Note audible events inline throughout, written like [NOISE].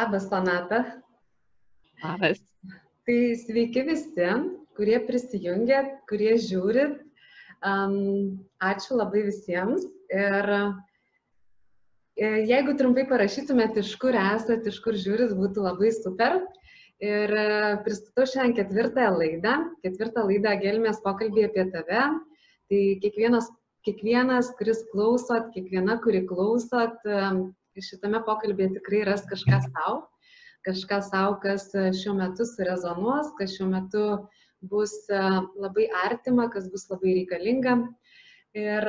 Labas, Sonata. Labas. Tai sveiki visi, kurie prisijungėt, kurie žiūrit. Um, ačiū labai visiems. Ir e, jeigu trumpai parašytumėt, iš kur esat, iš kur žiūrit, būtų labai super. Ir e, pristatau šiandien ketvirtąją laidą. Ketvirtą laidą Gelmės pokalbį apie tave. Tai kiekvienas, kiekvienas, kuris klausot, kiekviena, kuri klausot, šitame pokalbėje tikrai ras kažką savo, kažką savo, kas šiuo metu surezonuos, kas šiuo metu bus labai artima, kas bus labai reikalinga. Ir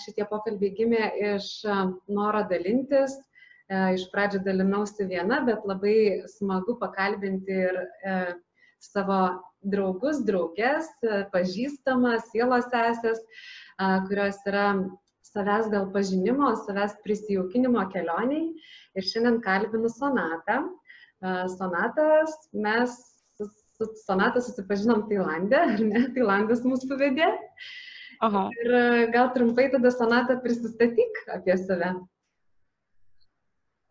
šitie pokalbiai gimė iš noro dalintis. Iš pradžio dalinausi viena, bet labai smagu pakalbinti ir savo draugus, draugės, pažįstamas, sielos sesės, kurios yra savęs gal pažinimo, savęs prisijaukinimo kelioniai. Ir šiandien kalbinu Sonatą. Sonatas, mes su Sonata susipažinom Tailandė, ar ne? Tailandas mūsų vedė. Aha. Ir gal trumpai tada Sonata prisistatyk apie save.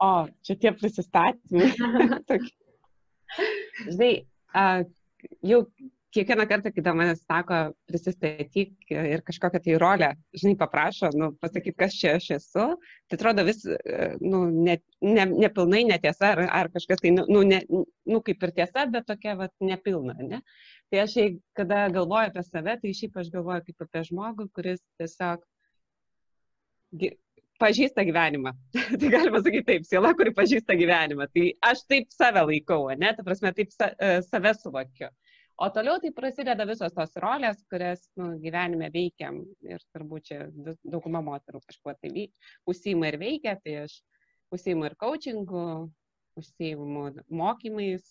O, čia tie prisistatymai. [LAUGHS] Žinai, jau kiekvieną kartą, kai manęs sako, prisistatyk ir kažkokią tai rolę, žinai, paprašo, nu, pasakyti, kas čia aš esu, tai atrodo vis, nu, ne, ne, nepilnai netiesa, ar, ar kažkas tai, nu, ne, nu, kaip ir tiesa, bet tokia, va, nepilna, ne? Tai aš, kada galvoju apie save, tai šiaip aš galvoju kaip apie žmogų, kuris tiesiog pažįsta gyvenimą. [LAUGHS] tai galima sakyti taip, siela, kuri pažįsta gyvenimą. Tai aš taip save laikau, ne, ta prasme, taip sa, save suvokiu. O toliau tai prasideda visos tos rolės, kurias nu, gyvenime veikiam ir turbūt čia dauguma moterų kažkuo tai užsima ir veikia, tai aš užsimu ir coachingu, užsimu mokymais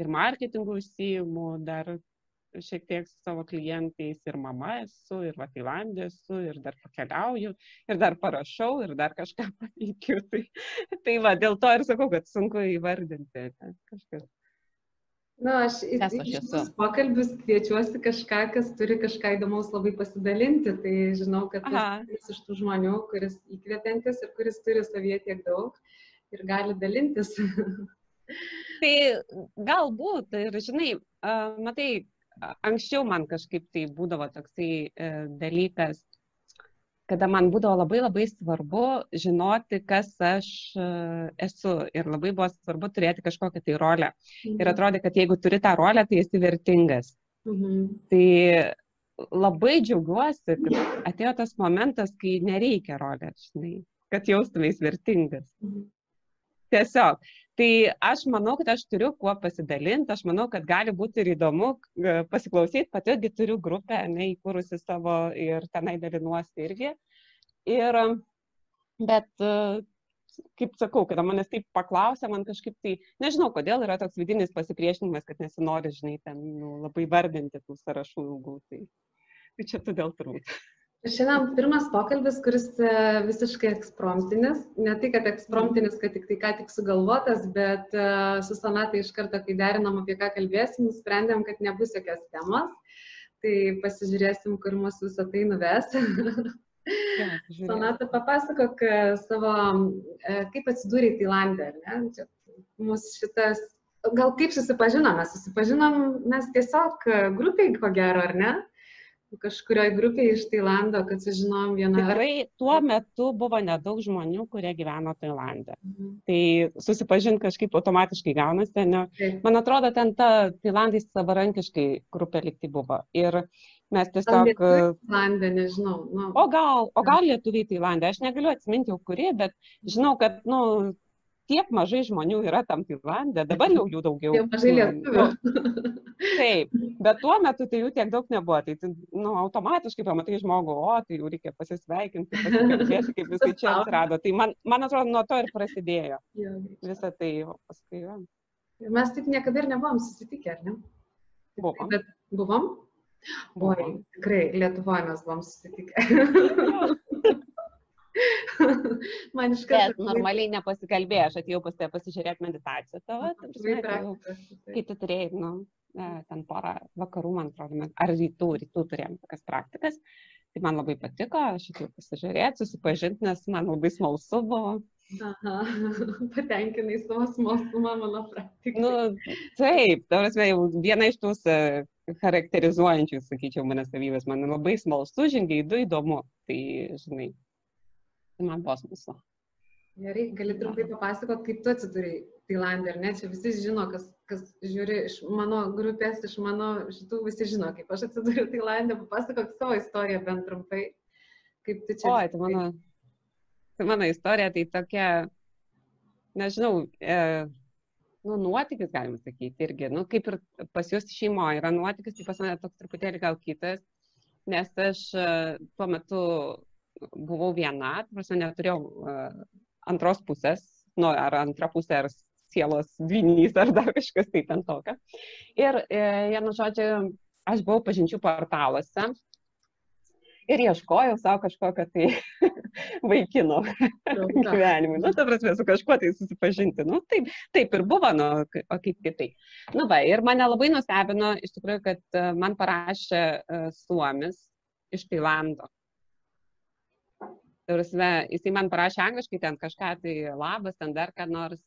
ir marketingu užsimu, dar šiek tiek su savo klientais ir mama esu, ir va Tailandė esu, ir dar pakeliauju, ir dar parašau, ir dar kažką [LAUGHS] paveikiu. Tai, tai va, dėl to ir sakau, kad sunku įvardinti ne, kažkas. Na, aš į šius pokalbius kviečiuosi kažką, kas turi kažką įdomaus labai pasidalinti. Tai žinau, kad jis iš tų žmonių, kuris įkvepiantis ir kuris turi savyje tiek daug ir gali dalintis. [LAUGHS] tai galbūt, ir žinai, matai, anksčiau man kažkaip tai būdavo toksai e, dalykas, kada man būdavo labai labai svarbu žinoti, kas aš e, esu ir labai buvo svarbu turėti kažkokią tai rolę. Mhm. Ir atrodė, kad jeigu turi tą rolę, tai esi vertingas. Mhm. Tai labai džiaugiuosi, kad atėjo tas momentas, kai nereikia rolės, žinai, kad jaustumės vertingas. Mhm. Tiesiog. Tai aš manau, kad aš turiu kuo pasidalinti, aš manau, kad gali būti ir įdomu pasiklausyti, pati turiu grupę, neįkūrusi savo ir tenai dalinuosi irgi. Ir, bet, kaip sakau, kada manęs taip paklausė, man kažkaip tai, nežinau, kodėl yra toks vidinis pasipriešinimas, kad nesinori, žinai, ten nu, labai vardinti tų sąrašų ilgų. Tai, tai čia todėl turbūt. Šiandien pirmas pokalbis, kuris e, visiškai ekspromptinis. Ne tai, kad ekspromptinis, kad tik tai ką tik sugalvotas, bet e, su Sonata iš karto, kai derinom, apie ką kalbėsim, nusprendėm, kad nebus jokios temos. Tai pasižiūrėsim, kur mus visą tai nuves. Ja, [LAUGHS] Sonata, papasakok e, savo, kaip atsidūrė Tailandė, ar ne? Čia mūsų šitas, gal kaip susipažinome? Susipažinom mes tiesiog grupiai, ko gero, ar ne? Kažkurioje grupėje iš Tailando, kad sužinojom vieną. Tikrai tuo metu buvo nedaug žmonių, kurie gyveno Tailande. Mhm. Tai susipažinti kažkaip automatiškai gaunasi. Ne? Man atrodo, ten ta Tailandai savarankiškai grupė likti buvo. Ir mes tiesiog... Tailandė, nežinau. Nu. O, gal, o gal lietuviai Tailandė, aš negaliu atsiminti jau kurie, bet žinau, kad, nu, tiek mažai žmonių yra tam Tailandė, dabar jau jų daugiau. Jau mažai lietuvių. Taip, bet tuo metu tai jų tiek daug nebuvo. Tai, nu, automatiškai pamatai žmogų, o, tai jau reikia pasisveikinti, pasikalbėti, kaip visai čia atsirado. Tai man, man atrodo, nuo to ir prasidėjo. Visą tai, o paskui jo. Mes taip niekada ir nebuvom susitikę, ar ne? Buvom. Bet buvom? Oi, tikrai, Lietuvoje mes buvom susitikę. [LAUGHS] Man iš karto. Bet normaliai nepasikalbėjau, aš atėjau pas tave pasižiūrėti meditaciją tavo, kai tu turėjai, nu, e, ten porą vakarų, man atrodo, ar rytų, rytų turėjom tokias praktikas. Tai man labai patiko, aš atėjau pasižiūrėti, susipažinti, nes man labai smalsu buvo. Aha, [LAUGHS] patenkinai savo smalsumą mano praktiką. Nu, taip, ta prasme, jau viena iš tų charakterizuojančių, sakyčiau, mane savybės, man labai smalsu, žingeidų įdomu. Tai, žinai, tai man smalsu. Gerai, gali trumpai papasakot, kaip tu atsidūrėjai Tailandė, ar ne? Čia visi žino, kas, kas žiūri iš mano grupės, iš mano šitų, visi žino, kaip aš atsidūriau Tailandė, papasakok savo istoriją bent trumpai, kaip tu čia. O, tai mano, tai mano istorija tai tokia, nežinau, e, nu, nuotykis, galima sakyti, irgi, nu, kaip ir pas jūs šeimoje yra nuotykis, tai pas mane toks truputėlį gal kitas, nes aš e, tuo metu buvau viena, prasme, neturėjau e, antros pusės, nu, ar antra pusė, ar sielos dvinys, ar dar kažkas tai ten tokio. Ir, e, vienu žodžiu, aš buvau pažinčių portaluose ir ieškojau savo kažkokio tai [LAUGHS] vaikino [LAUGHS] gyvenimui. Nu, ta prasme, su kažkuo tai susipažinti. Nu, taip, taip ir buvo, nu, o kaip kitai. Nu, va, ir mane labai nustebino, iš tikrųjų, kad e, man parašė uh, Suomis iš Tailando. Tarsi, jisai man parašė angliškai ten kažką, tai labas, ten dar ką nors.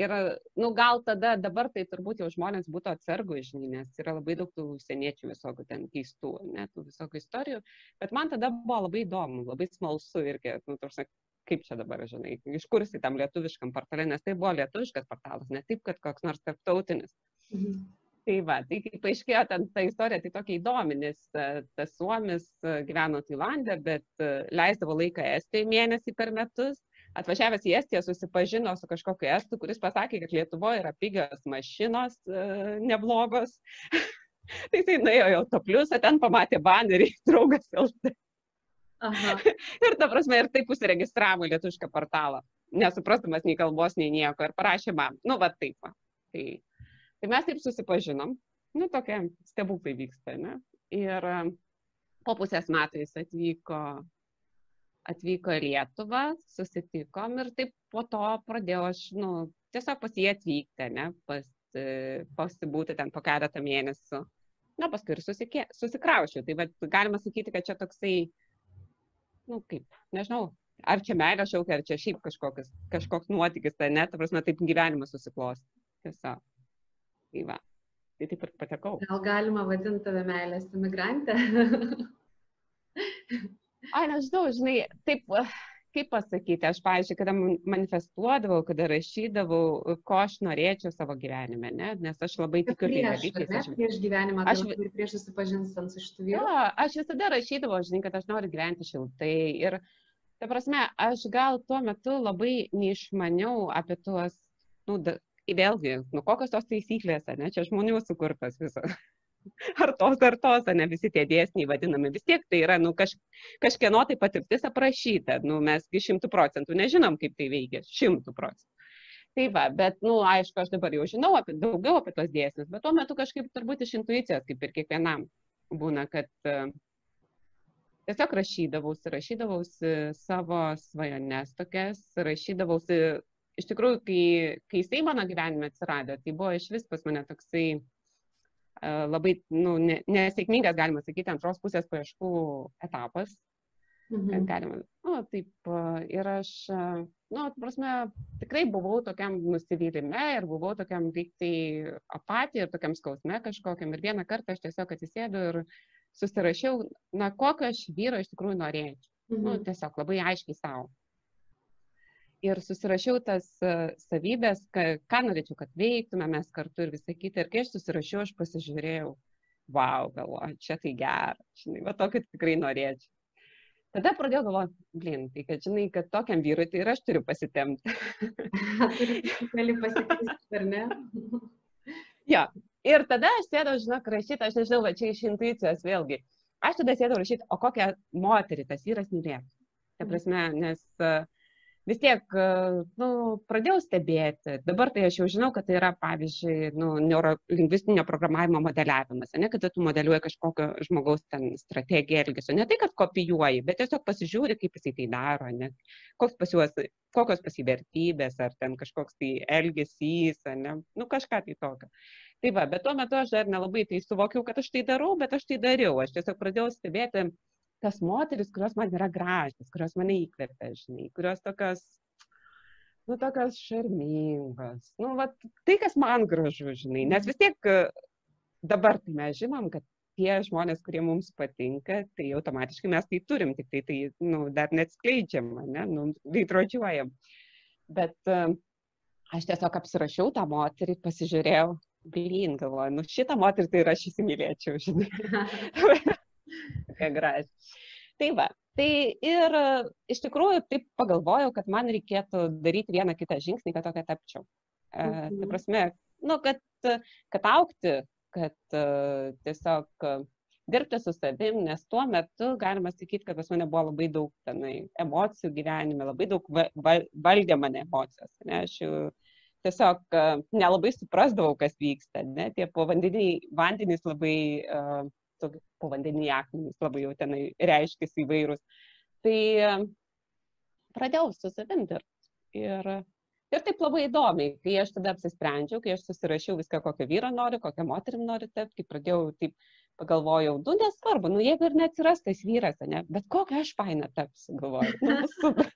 Ir, nu, gal tada, dabar tai turbūt jau žmonės būtų atsargų, žinai, nes yra labai daug tų užsieniečių visokių ten keistų, net visokių istorijų. Bet man tada buvo labai įdomu, labai smalsu irgi, nu, tarsi, kaip čia dabar, žinai, iš kur jisai tam lietuviškam portale, nes tai buvo lietuviškas portalas, ne taip, kad koks nors tarptautinis. Mhm. Tai va, tai kaip paaiškėjo, ten ta istorija tai tokia įdomi, nes e, tas suomis e, gyveno Tailandė, bet e, leisdavo laiką Estijoje mėnesį per metus. Atvažiavęs į Estiją susipažino su kažkokiu estu, kuris pasakė, kad Lietuvoje yra pigios mašinos, neblogos. [LAUGHS] tai jisai nuėjo į autopliusą, ten pamatė banerį, [LAUGHS] draugas LT. Aha. [LAUGHS] ir ta prasme, ir taip užsiregistravo lietuvišką portalą, nesuprastamas nei kalbos, nei nieko, ir parašė man, nu va taip. Va. Tai Tai mes taip susipažinom, nu tokie stebuklai vyksta, ne? Ir e, po pusės metų jis atvyko, atvyko į Lietuvą, susitikom ir taip po to pradėjau aš, nu, tiesiog pas jį atvykti, ne, pas, e, pasibūti ten po keletą mėnesių. Na, paskui ir susikė, susikraušiu. Tai bet galima sakyti, kad čia toksai, nu, kaip, nežinau, ar čia meilė šaukia, ar čia šiaip kažkoks, kažkoks nuotykis, tai net, ta prasme, taip gyvenimas susiklos. Tiesiog. Tai va, tai taip ir patekau. Gal galima vadinti tave meilės imigrantę? [LAUGHS] Ai, nežinau, žinai, taip, kaip pasakyti, aš, pavyzdžiui, kada manifestuodavau, kada rašydavau, ko aš norėčiau savo gyvenime, ne? nes aš labai tikiu tai dalykais. Aš prieš gyvenimą, aš ir prieš susipažinstant su šitų vyrų. Ja, aš visada rašydavau, žinai, kad aš noriu gyventi šiltai. Ir, ta prasme, aš gal tuo metu labai neišmaniau apie tuos, nu, vėlgi, nu kokios tos taisyklės, ne, čia žmonių sukurtas visas. [LAUGHS] Ar tos, ar tos, ne visi tie dėsniai vadinami, vis tiek tai yra, nu, kaž, kažkieno tai patirtis aprašyta, nu, mesgi šimtų procentų nežinom, kaip tai veikia, šimtų procentų. Tai va, bet, nu, aišku, aš dabar jau žinau apie, daugiau apie tos dėsnius, bet tuo metu kažkaip turbūt iš intuicijos, kaip ir kiekvienam būna, kad uh, tiesiog rašydavausi, rašydavausi savo svajones tokias, rašydavausi iš tikrųjų, kai, kai jisai mano gyvenime atsirado, tai buvo iš vis pas mane toksai uh, labai nu, nesėkmingas, galima sakyti, antros pusės paieškų etapas. Mhm. Galima, nu, taip, ir aš, nu, prasme, tikrai buvau tokiam nusivylime ir buvau tokiam lygtai apatija ir tokiam skausme kažkokiam. Ir vieną kartą aš tiesiog atsisėdu ir susirašiau, na, kokio aš vyro iš tikrųjų norėčiau. Nu, mhm. Nu, tiesiog labai aiškiai savo ir susirašiau tas savybės, ką, ką norėčiau, kad veiktume mes kartu ir visą kitą. Ir kai aš susirašiau, aš pasižiūrėjau, wow, galvoju, čia tai gerai, žinai, va tokį tikrai norėčiau. Tada pradėjau galvoti, blin, tai kad žinai, kad tokiam vyrui tai ir aš turiu pasitemti. Gali pasikeisti, ar ne? jo, ir tada aš sėdau, žinok, rašyti, aš nežinau, va čia iš intuicijos vėlgi. Aš tada sėdau rašyti, o kokią moterį tas vyras mylėtų. Ta prasme, nes uh, vis tiek, nu, pradėjau stebėti. Dabar tai aš jau žinau, kad tai yra, pavyzdžiui, nu, neurolingvistinio programavimo modeliavimas, ne kad tu modeliuoji kažkokio žmogaus ten strategiją elgesio. Ne tai, kad kopijuoji, bet tiesiog pasižiūri, kaip jisai tai daro, ne, koks pas juos, kokios pasivertybės, ar ten kažkoks tai elgesys, ne, nu, kažką tai tokio. Tai va, bet tuo metu aš dar nelabai tai suvokiau, kad aš tai darau, bet aš tai dariau. Aš tiesiog pradėjau stebėti tas moteris, kurios man yra gražios, kurios mane įkvepia, žinai, kurios tokios, nu, tokios šarmingos. Nu, va, tai, kas man gražu, žinai, nes vis tiek e, dabar tai mes žinom, kad tie žmonės, kurie mums patinka, tai automatiškai mes tai turim, tik tai tai nu, dar neatskleidžiam, ne, nu, veidrodžiuojam. Bet uh, aš tiesiog apsirašiau tą moterį, pasižiūrėjau, blin, galvoju, nu šitą moterį tai ir aš įsimylėčiau, žinai. [LAUGHS] Ką graži. Tai va, tai ir iš tikrųjų taip pagalvojau, kad man reikėtų daryti vieną kitą žingsnį, kad tokia tapčiau. E, mhm. Tai prasme, nu, kad, kad aukti, kad uh, tiesiog dirbti su savim, nes tuo metu galima sakyti, kad pas mane buvo labai daug tenai emocijų gyvenime, labai daug va, va, valdė mane emocijos. Ne? Aš jau tiesiog uh, nelabai suprasdavau, kas vyksta. Ne? Tie povandeniniai vandenys labai, uh, povandeniniai akmenys labai jau tenai reiškėsi įvairūs. Tai uh, pradėjau su savim dirbti. Ir Ir taip labai įdomiai, kai aš tada apsisprendžiau, kai aš susirašiau viską, kokio vyro noriu, kokią moterim noriu tapti, kai pradėjau taip pagalvojau, nu nesvarbu, nu jeigu ir neatsiras tas vyras, ne, bet kokią aš fainą tapsiu, galvoju. Nu, [LAUGHS] super.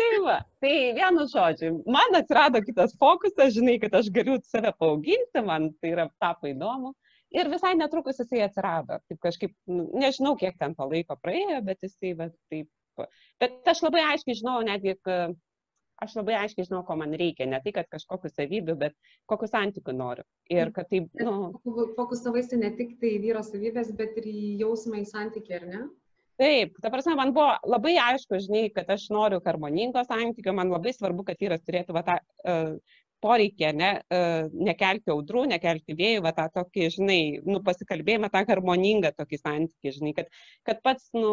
tai va, tai vienu žodžiu, man atsirado kitas fokusas, žinai, kad aš galiu save paauginti, man tai yra tapo įdomu. Ir visai netrukus jisai atsirado. Taip kažkaip, nu, nežinau, kiek ten to laiko praėjo, bet jisai, va, taip. Bet aš labai aiškiai žinau, netgi, aš labai aiškiai žinau, ko man reikia, ne tai, kad kažkokių savybių, bet kokius santykių noriu. Ir kad tai, nu... Fokusavaisi ne tik tai vyro savybės, bet ir į jausmą, į santykį, ar ne? Taip, ta prasme, man buvo labai aišku, žinai, kad aš noriu harmoningo santykio, man labai svarbu, kad vyras turėtų va, tą uh, poreikį, ne, e, nekelti audrų, nekelti vėjų, va tą tokį, žinai, nu, pasikalbėjimą, tą harmoningą tokį santykį, žinai, kad, kad pats, nu,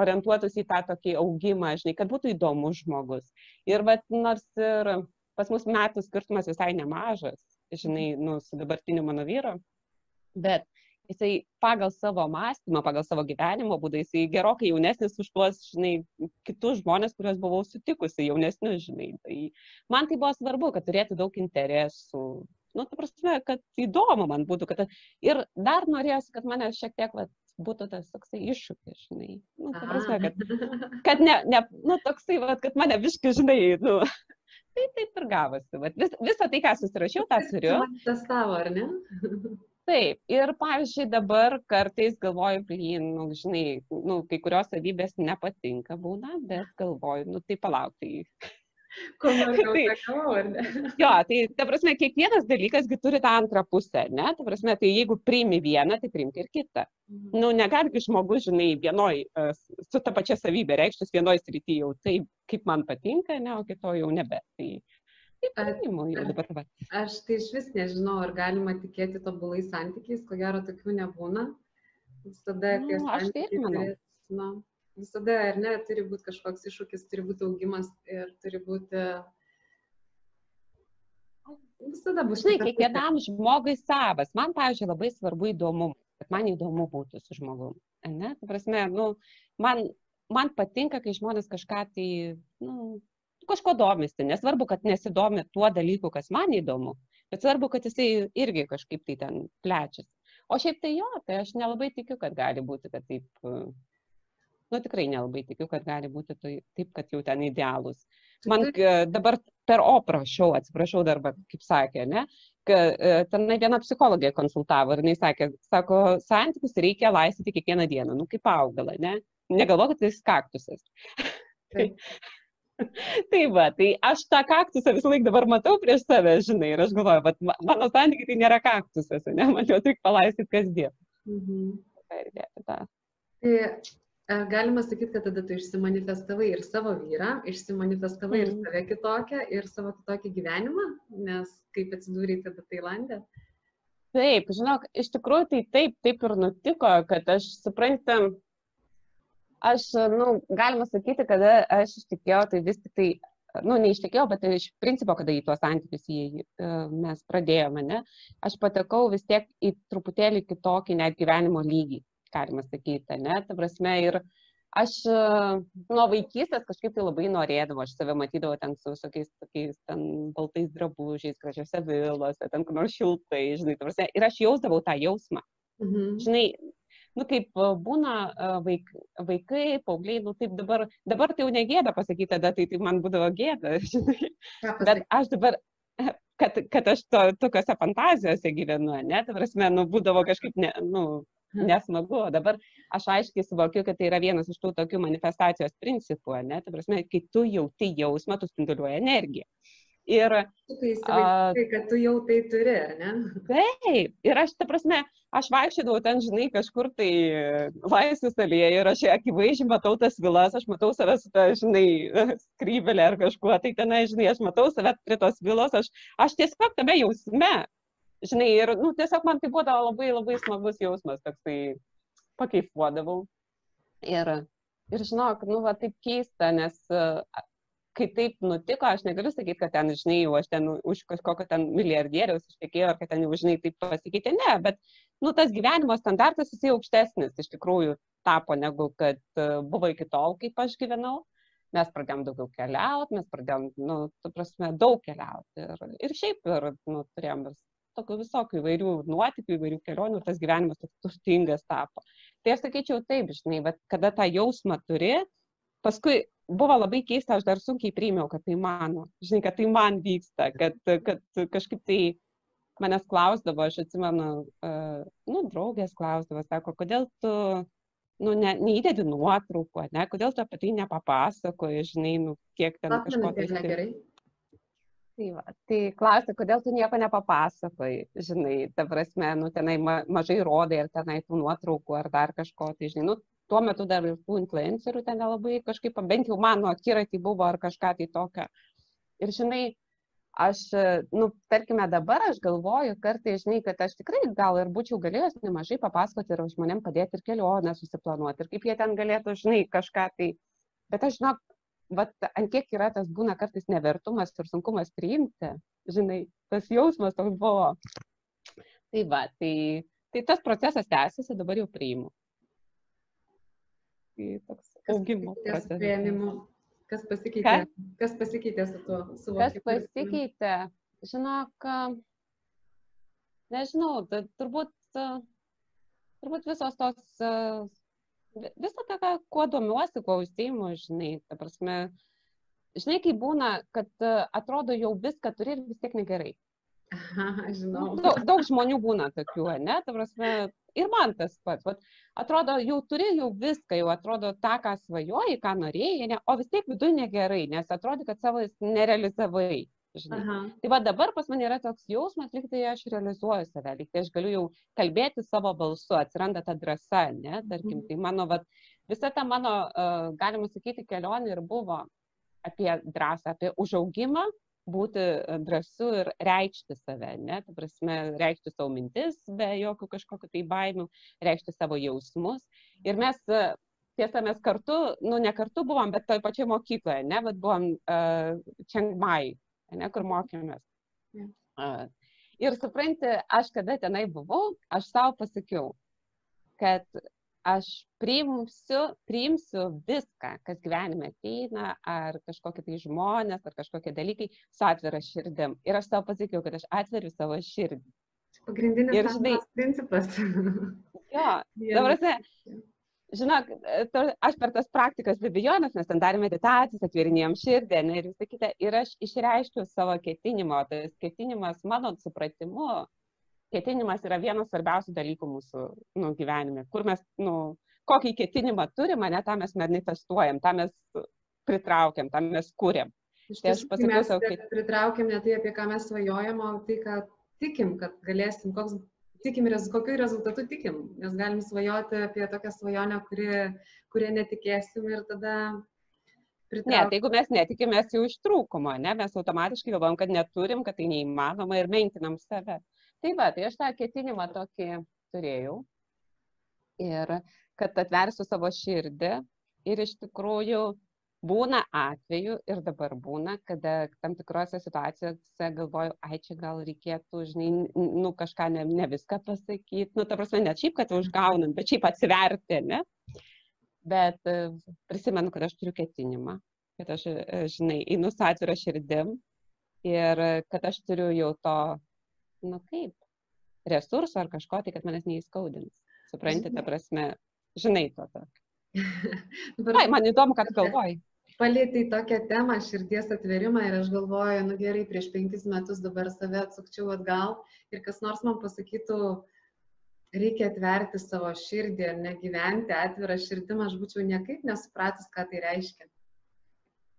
orientuotųsi į tą tokį augimą, žinai, kad būtų įdomus žmogus. Ir, va, nors ir pas mus metų skirtumas visai nemažas, žinai, nu, su dabartiniu mano vyru, bet jisai pagal savo mąstymą, pagal savo gyvenimo būdą, jisai gerokai jaunesnis už tuos, žinai, kitus žmonės, kuriuos buvau sutikusi, jaunesnius, žinai. Tai man tai buvo svarbu, kad turėtų daug interesų. Nu, ta prasme, kad įdomu man būtų, kad ir dar norėjosi, kad mane šiek tiek, va, būtų tas toksai iššūkis, žinai. Nu, ta prasme, kad, kad ne, ne, nu, toksai, va, kad mane viškai, žinai, nu, tai taip ir gavosi. Vat, vis, visą tai, ką susirašiau, tą turiu. Tas tavo, ar ne? Taip ir pavyzdžiui dabar kartais galvoju blyn nu žinai nu kai kurios savybės nepatinka būna bet galvoju nu tai palauk tai [LAUGHS] [LAUGHS] tai, [LAUGHS] jo, tai ta prasme, kiekvienas dalykas turi tą antrą pusę, ne? Ta prasme, tai jeigu priimi vieną, tai priimti ir kitą. Mhm. Nu, negali žmogus, žinai, vienoj, e, su ta pačia savybė reikštis vienoj srity jau taip, kaip man patinka, ne, o kito jau nebe. Tai, Įpratimo jau dabar va. Aš tai iš vis nežinau, ar galima tikėti tobulais santykiais, ko gero tokių nebūna. Visada, kai nu, aš tai irgi manau. Nu, visada, ar ne, turi būti kažkoks iššūkis, turi būti augimas ir turi būti... Visada bus. Žinai, kiekvienam žmogui savas. Man, pavyzdžiui, labai svarbu įdomumas, kad man įdomu būtų su žmogumi. Ne, ta prasme, nu, man, man patinka, kai žmonės kažką tai, nu, kažko domisi. Nesvarbu, kad nesidomi tuo dalyku, kas man įdomu, bet svarbu, kad jisai irgi kažkaip tai ten plečiasi. O šiaip tai jo, tai aš nelabai tikiu, kad gali būti, kad taip, nu tikrai nelabai tikiu, kad gali būti tai, taip, kad jau ten idealus. Man dabar per oprą šau, atsiprašau dar, kaip sakė, ne, kad e, tenai viena psichologė konsultavo ir jinai sakė, sako, santykius reikia laistyti kiekvieną dieną, nu kaip augalą, ne, negalvok, kad tai kaktusas. tai, [LAUGHS] tai va, tai aš tą kaktusą visą laiką dabar matau prieš save, žinai, ir aš galvoju, bet mano santykiai tai nėra kaktusas, ne, man jo tik palaistyti kasdien. Mhm. Tai e, galima sakyti, kad tada tu išsimanifestavai ir savo vyrą, išsimanifestavai mhm. ir save kitokią, ir savo kitokį gyvenimą, nes kaip atsidūrėjai tada Tailandė. Taip, žinok, iš tikrųjų tai taip, taip ir nutiko, kad aš suprantam, aš, nu, galima sakyti, kada aš ištikėjau, tai vis tik tai, nu, neištikėjau, bet iš principo, kada į tuos santykius į, e, mes pradėjome, ne, aš patekau vis tiek į truputėlį kitokį net gyvenimo lygį, galima sakyti, ne, ta prasme, ir aš e, nuo vaikystės kažkaip tai labai norėdavau, aš save matydavau ten su visokiais tokiais ten baltais drabužiais, gražiose vilose, ten kur nors šiltai, žinai, prasme, ir aš jausdavau tą jausmą. Mhm. Žinai, nu kaip būna vaik, vaikai, paaugliai, nu taip dabar, dabar tai jau negėda pasakyti, tada tai, tai man būdavo gėda, [LAUGHS] žinai. Bet aš dabar, kad, kad aš to, tokiuose fantazijose gyvenu, ne, tai prasme, nu, būdavo kažkaip, ne, nu, nesmagu, o dabar aš aiškiai suvokiu, kad tai yra vienas iš tų tokių manifestacijos principų, ne, tai prasme, kai tu jauti jausmą, tu spinduliuoji energiją. Ir, kai įsivaizduoji, kad tu jau tai turi, ar ne? Taip, ir aš, ta prasme, aš vaikščiodavau ten, žinai, kažkur tai laisvės alėje ir aš akivaizdžiai matau tas vilas, aš matau save su ta, žinai, [LAUGHS] skrybelė ar kažkuo, tai tenai, žinai, aš matau save prie tos vilos, aš, aš tiesiog tame jausme, žinai, ir, nu, tiesiog man tai buvo labai labai smagus jausmas, toksai pakeifuodavau. Ir, ir žinok, nu, va, taip keista, nes kai taip nutiko, aš negaliu sakyti, kad ten, žinai, jau aš ten už kažkokio ten milijardieriaus ištekėjau, ar kad ten jau, žinai, taip pasikeitė, ne, bet, nu, tas gyvenimo standartas jisai aukštesnis iš tikrųjų tapo, negu kad uh, buvo iki tol, kaip aš gyvenau. Mes pradėjom daugiau keliauti, mes pradėjom, nu, tu prasme, daug keliauti. Ir, ir šiaip, ir, nu, turėjom ir tokių visokių įvairių nuotykių, įvairių kelionių, tas gyvenimas toks turtingas tapo. Tai aš sakyčiau taip, žinai, bet kada tą jausmą turi, paskui buvo labai keista, aš dar sunkiai priėmiau, kad tai mano, žinai, kad tai man vyksta, kad, kad kažkaip tai manęs klausdavo, aš atsimenu, uh, nu, draugės klausdavo, sako, kodėl tu, nu, ne, neįdedi nuotraukų, ne, kodėl tu apie tai nepapasakoji, žinai, nu, kiek ten kažko tai. Negerai. Tai, va, tai klausia, kodėl tu nieko nepapasakoji, žinai, ta prasme, nu, tenai ma mažai rodai, ar tenai tų nuotraukų, ar dar kažko, tai, žinai, nu, tuo metu dar ir tų influencerių ten nelabai kažkaip, bent jau mano akiratį buvo ar kažką tai tokio. Ir žinai, aš, nu, tarkime, dabar aš galvoju kartai, žinai, kad aš tikrai gal ir būčiau galėjęs nemažai papasakoti ir žmonėm padėti ir kelionę susiplanuoti, ir kaip jie ten galėtų, žinai, kažką tai. Bet aš, žinok, vat, ant kiek yra tas būna kartais nevertumas ir sunkumas priimti, žinai, tas jausmas toks buvo. Tai va, tai, tai tas procesas tęsiasi, dabar jau priimu tai toks augimo procesas. Kas pasikeitė? Ka? Kas pasikeitė su tuo suvokimu? Kas pasikeitė? Žinok, nežinau, turbūt, turbūt visos tos, visą tą, kuo domiuosi, kuo užsiimu, žinai, ta prasme, žinai, kai būna, kad atrodo jau viską turi ir vis tiek negerai. Aha, žinau. Daug, daug žmonių būna tokių, ne? Ta prasme, ir man tas pats. Vat, atrodo, jau turi jau viską, jau atrodo tą, ką svajojai, ką norėjai, ne, o vis tiek viduje negerai, nes atrodo, kad savo nerealizavai. Tai va dabar pas mane yra toks jausmas, lyg tai aš realizuoju save, lyg tai aš galiu jau kalbėti savo balsu, atsiranda ta drąsa, ne, tarkim, mhm. tai mano, va, visa ta mano, galima sakyti, kelionė ir buvo apie drąsą, apie užaugimą, būti e, drąsu ir reikšti save, ne, ta prasme, reikšti savo mintis be jokių kažkokių tai baimių, reikšti savo jausmus. Ir mes, e, tiesa, mes kartu, nu ne kartu buvom, bet toj pačioj mokykloje, ne, bet buvom uh, Chiang Mai, ne, kur mokėmės. Uh, ir supranti, aš kada tenai buvau, aš savo pasakiau, kad aš priimsiu, priimsiu viską, kas gyvenime ateina, ar kažkokie tai žmonės, ar kažkokie dalykai su atvira širdim. Ir aš savo pasakiau, kad aš atveriu savo širdį. Pagrindinis ir, žinai, principas. [LAUGHS] jo, dabar, žinok, aš per tas praktikas be abejonės, mes ten darėme meditacijas, atvirinėjom širdį ne, ir visą kitą. Ir aš išreiškiau savo ketinimą, tas ketinimas mano supratimu ketinimas yra vienas svarbiausių dalykų mūsų nu, gyvenime, kur mes, nu, kokį ketinimą turim, ne tą mes manifestuojam, tą mes pritraukiam, tą mes kūrėm. Tai mes savo, kad... pritraukiam ne tai, apie ką mes svajojam, o tai, ką tikim, kad galėsim, koks, tikim, kokiu rezultatu tikim, nes galim svajoti apie tokią svajonę, kuri, kurie netikėsim ir tada Pritrauk. Ne, tai jeigu mes netikim, mes jau iš trūkumo, ne, mes automatiškai galvom, kad neturim, kad tai neįmanoma ir menkinam save. Tai va, tai aš tą ketinimą tokį turėjau. Ir kad atversiu savo širdį. Ir iš tikrųjų būna atveju ir dabar būna, kada tam tikrose situacijose galvoju, ai čia gal reikėtų, žinai, nu kažką ne, ne viską pasakyti, nu ta prasme, ne šiaip, kad užgaunant, bet šiaip atsiverti, ne? Bet e, prisimenu, kad aš turiu ketinimą, kad aš, e, žinai, einu su atvira širdim ir kad aš turiu jau to nu kaip, resursų ar kažko, tai kad manęs neįskaudins. Suprantate, ta prasme, žinai to tokio. [LAUGHS] Ai, man įdomu, kad galvoji. Palėtai tokią temą širdies atverimą ir aš galvoju, nu gerai, prieš penkis metus dabar save atsukčiau atgal ir kas nors man pasakytų, reikia atverti savo širdį ir negyventi atvirą širdim, aš būčiau niekaip nesupratus, ką tai reiškia.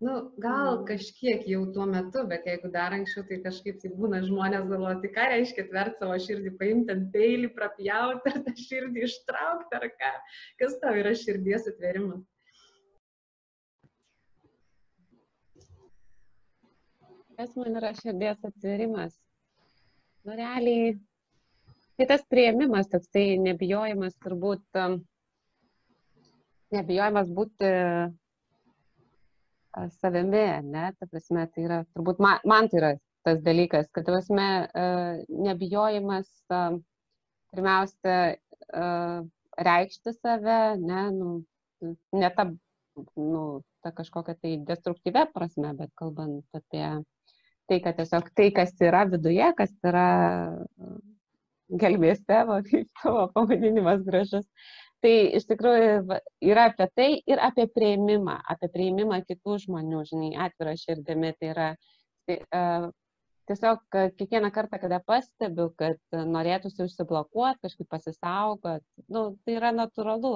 Nu, gal kažkiek jau tuo metu, bet jeigu dar anksčiau, tai kažkaip tai būna žmonės galvoja, tai ką reiškia atverti savo širdį, paimti ant peilį, prapjauti ar tą širdį ištraukti ar ką. Kas tau yra širdies atverimas? Kas man yra širdies atverimas? Nu, realiai, tai tas prieimimas, toks tai nebijojimas turbūt, nebijojimas būti savimi, ne, ta prasme, tai yra, turbūt man, man tai yra tas dalykas, kad, ta prasme, nebijojimas pirmiausia reikšti save, ne, nu, ne ta, nu, ta kažkokia tai destruktyvė prasme, bet kalbant apie tai, kad tiesiog tai, kas yra viduje, kas yra gelmėse, va, kaip tavo pavadinimas gražus, Tai iš tikrųjų yra apie tai ir apie prieimimą, apie prieimimą kitų žmonių, žinai, atvirą širdimi. Tai yra tai, uh, tiesiog kiekvieną kartą, kada pastebiu, kad norėtųsi užsiblokuoti, kažkaip pasisaugot, nu, tai yra natūralu.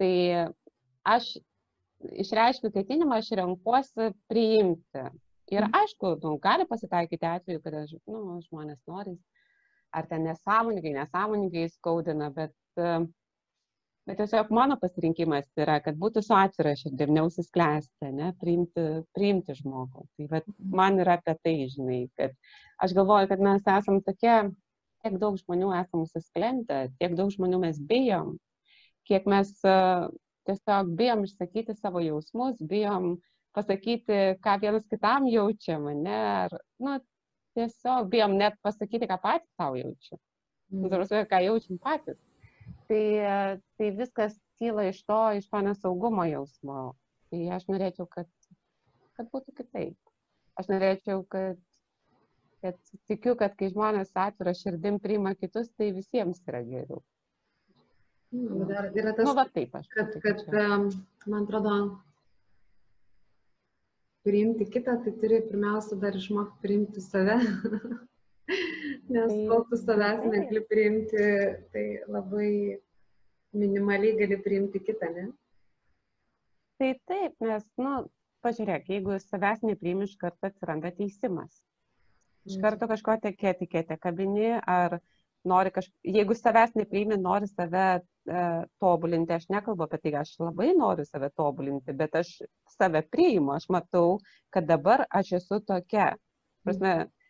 Tai aš išreiškiu ketinimą, aš renkuosi priimti. Ir mhm. aišku, nu, gali pasitaikyti atveju, kad aš, nu, žmonės nori, ar ten nesąmoningai, nesąmoningai skaudina, bet uh, bet tiesiog mano pasirinkimas yra, kad būtų su atvira širdim, neusiskleisti, ne, priimti, priimti žmogų. Tai vat, man yra apie tai, žinai, kad aš galvoju, kad mes esam tokie, tiek daug žmonių esam susisklendę, tiek daug žmonių mes bijom, kiek mes uh, tiesiog bijom išsakyti savo jausmus, bijom pasakyti, ką vienas kitam jaučiam, ne, ar, nu, tiesiog bijom net pasakyti, ką patys savo jaučiam. Mm. Tarsi, ką jaučiam patys tai, tai viskas kyla iš to, iš to nesaugumo jausmo. Tai aš norėčiau, kad, kad būtų kitaip. Aš norėčiau, kad, kad tikiu, kad kai žmonės atvira širdim priima kitus, tai visiems yra geriau. Nu, dar yra tas, nu, va, taip, aš, kad, kad, um, man atrodo, priimti kitą, tai turi pirmiausia dar išmokti priimti save. [LAUGHS] Nes tai, kol tu savęs negali priimti, tai labai minimaliai gali priimti kitą, ne? Tai taip, nes, nu, pažiūrėk, jeigu savęs nepriimi, iš karto atsiranda teisimas. Iš mm. karto kažko etiketę kabini, ar nori kažkaip, jeigu savęs nepriimi, nori save e, tobulinti, aš nekalbu apie tai, aš labai noriu save tobulinti, bet aš save priimu, aš matau, kad dabar aš esu tokia. Prasme, mm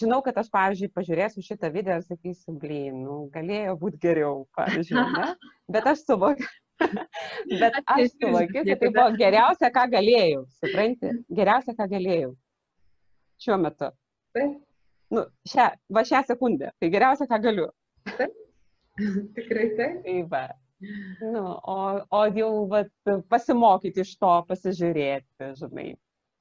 žinau, kad aš, pavyzdžiui, pažiūrėsiu šitą video ir sakysiu, blin, nu, galėjo būti geriau, pavyzdžiui, ne? bet aš suvokiu. bet aš suvokiu, kad tai buvo geriausia, ką galėjau, supranti? Geriausia, ką galėjau šiuo metu. Nu, šią, va šią sekundę. Tai geriausia, ką galiu. Tikrai taip. Tai va. Nu, o, o jau vat, pasimokyti iš to, pasižiūrėti, žinai,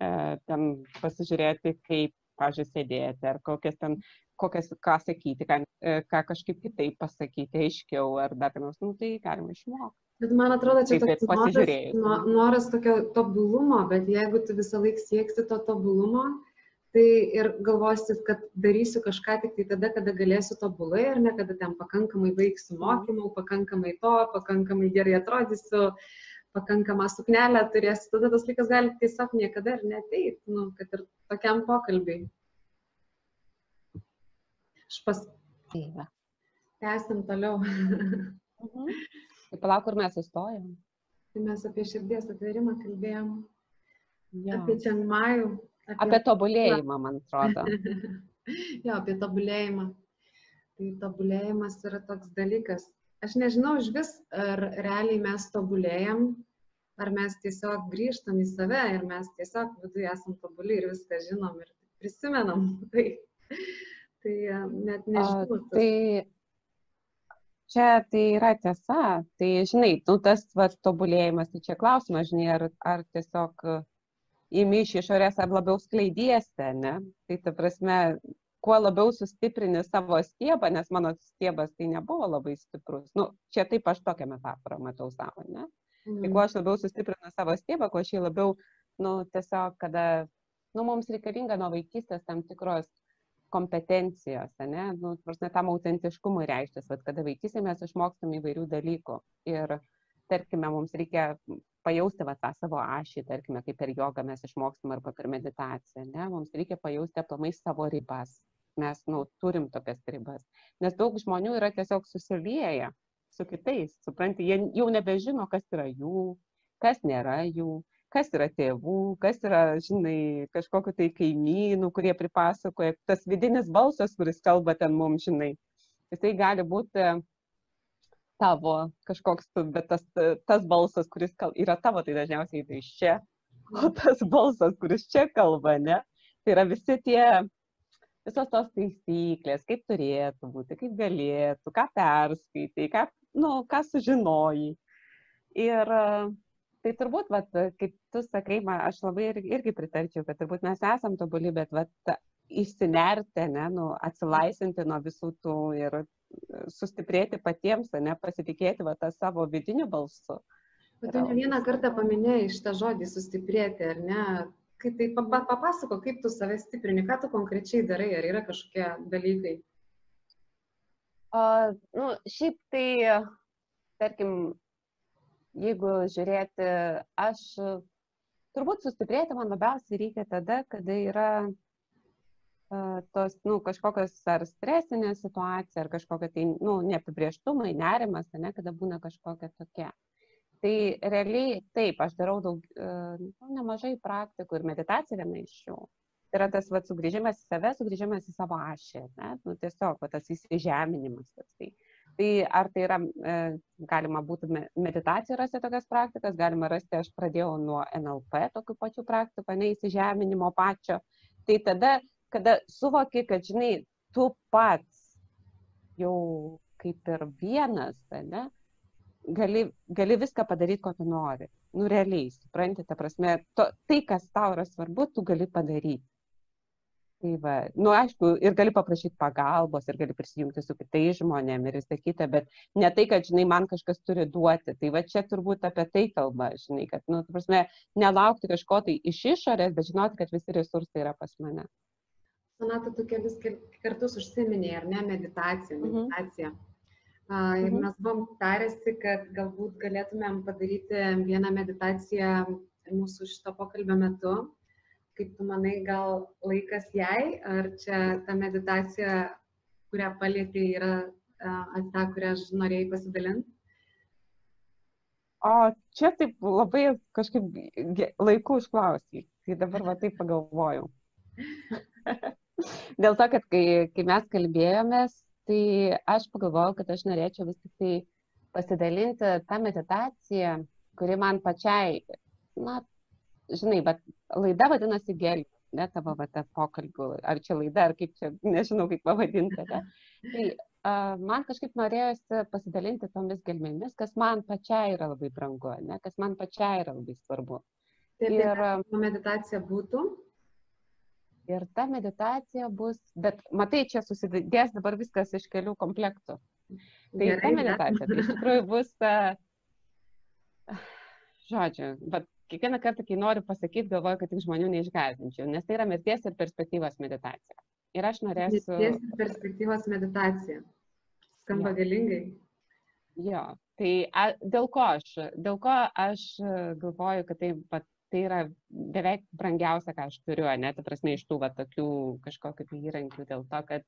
e, ten pasižiūrėti, kaip pavyzdžiui, sėdėti, ar kokias ten, kokias, ką sakyti, ką, e, ką kažkaip kitaip pasakyti, aiškiau, ar dar nors, nu, tai galima išmokti. Bet man atrodo, čia toks noras, noras tokio tobulumo, bet jeigu tu visą laiką sieksi to tobulumo, tai ir galvosi, kad darysiu kažką tik tai tada, kada galėsiu tobulai, ar ne, kada ten pakankamai baigsiu mokymų, pakankamai to, pakankamai gerai atrodysiu, pakankamą suknelę turėsi, tada tas laikas gali tiesiog niekada ir neteiti, nu, kad ir tokiam pokalbiai. Aš pas. Taip. Tęsim toliau. Mhm. Tai palauk, kur mes sustojom. Tai mes apie širdies atverimą kalbėjom. Jo. Apie Čiangmajų. Apie... apie tobulėjimą, man atrodo. [LAUGHS] jo, apie tobulėjimą. Tai tobulėjimas yra toks dalykas, aš nežinau iš vis, ar realiai mes tobulėjam, ar mes tiesiog grįžtam į save ir mes tiesiog viduje esam tobuli ir viską žinom ir prisimenam. [LAUGHS] Tai, tai e, net nežinau. A, tai čia tai yra tiesa. Tai žinai, nu, tas va, tobulėjimas, tai čia klausimas, žinai, ar, ar tiesiog įmi iš išorės ar labiau skleidiesi, ne? Tai ta prasme, kuo labiau sustiprini savo stiebą, nes mano stiebas tai nebuvo labai stiprus. Nu, čia taip aš tokią metaforą matau savo, ne? Mm. Tai kuo aš labiau sustiprinu savo tėvą, kuo aš jį labiau, nu, tiesiog, kada, nu, mums reikalinga nuo vaikystės tam tikros kompetencijos, ne, nu, prasme, tam autentiškumui reikštis, kad kada vaikystėje mes išmokstam įvairių dalykų ir, tarkime, mums reikia pajausti va, tą savo ašį, tarkime, kaip per jogą mes išmokstam arba per meditaciją, ne, mums reikia pajausti aplamai savo ribas, mes, nu, turim tokias ribas, nes daug žmonių yra tiesiog susilieję su kitais, supranti, jie jau nebežino, kas yra jų, kas nėra jų, kas yra tėvų, kas yra, žinai, kažkokiu tai kaimynų, kurie pripasakoja, tas vidinis balsas, kuris kalba ten mums, žinai. Jisai gali būti tavo kažkoks, bet tas, tas balsas, kuris kal, yra tavo, tai dažniausiai tai iš čia, o tas balsas, kuris čia kalba, ne, tai yra visi tie, visos tos taisyklės, kaip turėtų būti, kaip galėtų, ką perskaitai, ką, nu, ką sužinojai. Ir tai turbūt, vat, kaip tu sakai, man, aš labai ir, irgi pritarčiau, kad turbūt mes esam tobuli, bet vat, išsinerti, ne, nu, atsilaisvinti nuo visų tų ir sustiprėti patiems, ne, pasitikėti va, tą savo vidiniu balsu. Bet tu ne vieną kartą paminėjai šitą žodį sustiprėti, ar ne? Kai tai papasako, kaip tu save stiprini, ką tu konkrečiai darai, ar yra kažkokie dalykai? O, nu, šiaip tai, tarkim, jeigu žiūrėti, aš turbūt sustiprėti man labiausiai reikia tada, kada yra uh, tos, nu, kažkokios ar stresinė situacija, ar kažkokia tai, nu, neapibrieštumai, nerimas, ne, kada būna kažkokia tokia. Tai realiai taip, aš darau daug, uh, nemažai praktikų ir meditacija viena iš jų. Tai yra tas va, sugrįžimas į save, sugrįžimas į savo ašį, ne? nu, tiesiog va, tas įsižeminimas. Tas, tai. Tai ar tai yra, e, galima būtų meditacija rasti tokias praktikas, galima rasti, aš pradėjau nuo NLP tokių pačių praktikų, neįsižeminimo pačio. Tai tada, kada suvoki, kad, žinai, tu pats jau kaip ir vienas, ne, gali, gali viską padaryti, ko tu nori. Nu, realiai, supranti, ta prasme, to, tai, kas tau yra svarbu, tu gali padaryti. Tai va, nu aišku, ir gali paprašyti pagalbos, ir gali prisijungti su kitais žmonėmis ir visą kitą, bet ne tai, kad, žinai, man kažkas turi duoti. Tai va čia turbūt apie tai kalba, žinai, kad, nu, prasme, nelaukti kažko tai iš išorės, bet žinoti, kad visi resursai yra pas mane. Sonata, tu kelis kartus užsiminėjai, ar ne, meditacija, mhm. meditacija. Mhm. Ir mes buvom tarėsi, kad galbūt galėtumėm padaryti vieną meditaciją mūsų šito pokalbio metu kaip tu manai, gal laikas jai, ar čia ta meditacija, kurią palėtė, yra ta, kurią aš norėjai pasidalinti? O čia taip labai kažkaip laiku užklausai, tai dabar va taip pagalvojau. [LAUGHS] Dėl to, kad kai, kai mes kalbėjomės, tai aš pagalvojau, kad aš norėčiau vis tik tai pasidalinti tą meditaciją, kuri man pačiai, na, žinai, bet laida vadinasi gelbė, ne tavo va, ta pokalbių, ar čia laida, ar kaip čia, nežinau kaip pavadinti. Ne? Tai uh, man kažkaip norėjosi pasidalinti tomis gelmėmis, kas man pačiai yra labai brangu, ne? kas man pačiai yra labai svarbu. Tai ir meditacija būtų? Ir ta meditacija bus, bet matai, čia susidės dabar viskas iš kelių komplektų. Tai Gerai, ta meditacija, tai iš tikrųjų bus, uh, žodžiu, bet kiekvieną kartą, kai noriu pasakyti, galvoju, kad tik žmonių neišgazdinčiau, nes tai yra mirties ir perspektyvos meditacija. Ir aš norėsiu. Mirties ir perspektyvos meditacija. Skamba ja. galingai. Jo, tai a, dėl, ko aš, dėl ko aš galvoju, kad tai, pat, tai yra beveik brangiausia, ką aš turiu, ne, ta prasme, iš tų va, tokių kažkokių tai įrankių, dėl to, kad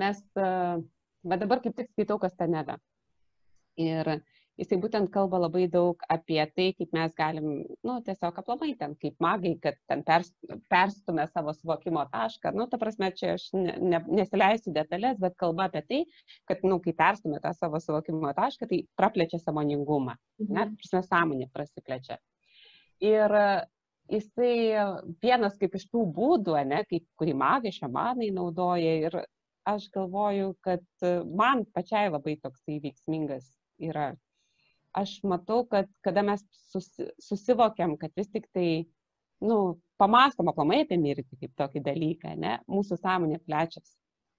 mes, va dabar kaip tik skaitau Kastaneda. Ir jisai būtent kalba labai daug apie tai, kaip mes galim, nu, tiesiog aplamai ten, kaip magai, kad ten pers, perstume savo suvokimo tašką. Nu, ta prasme, čia aš ne, ne, nesileisiu detalės, bet kalba apie tai, kad, nu, kai perstume tą savo suvokimo tašką, tai praplečia samoningumą. Mhm. Net, prasme, sąmonė prasiplečia. Ir jisai vienas kaip iš tų būdų, ne, kaip, kurį magai, šamanai naudoja ir aš galvoju, kad man pačiai labai toksai veiksmingas yra aš matau, kad kada mes susi, susivokiam, kad vis tik tai, nu, pamastom aplamai apie mirtį kaip tokį dalyką, ne, mūsų sąmonė plečiasi.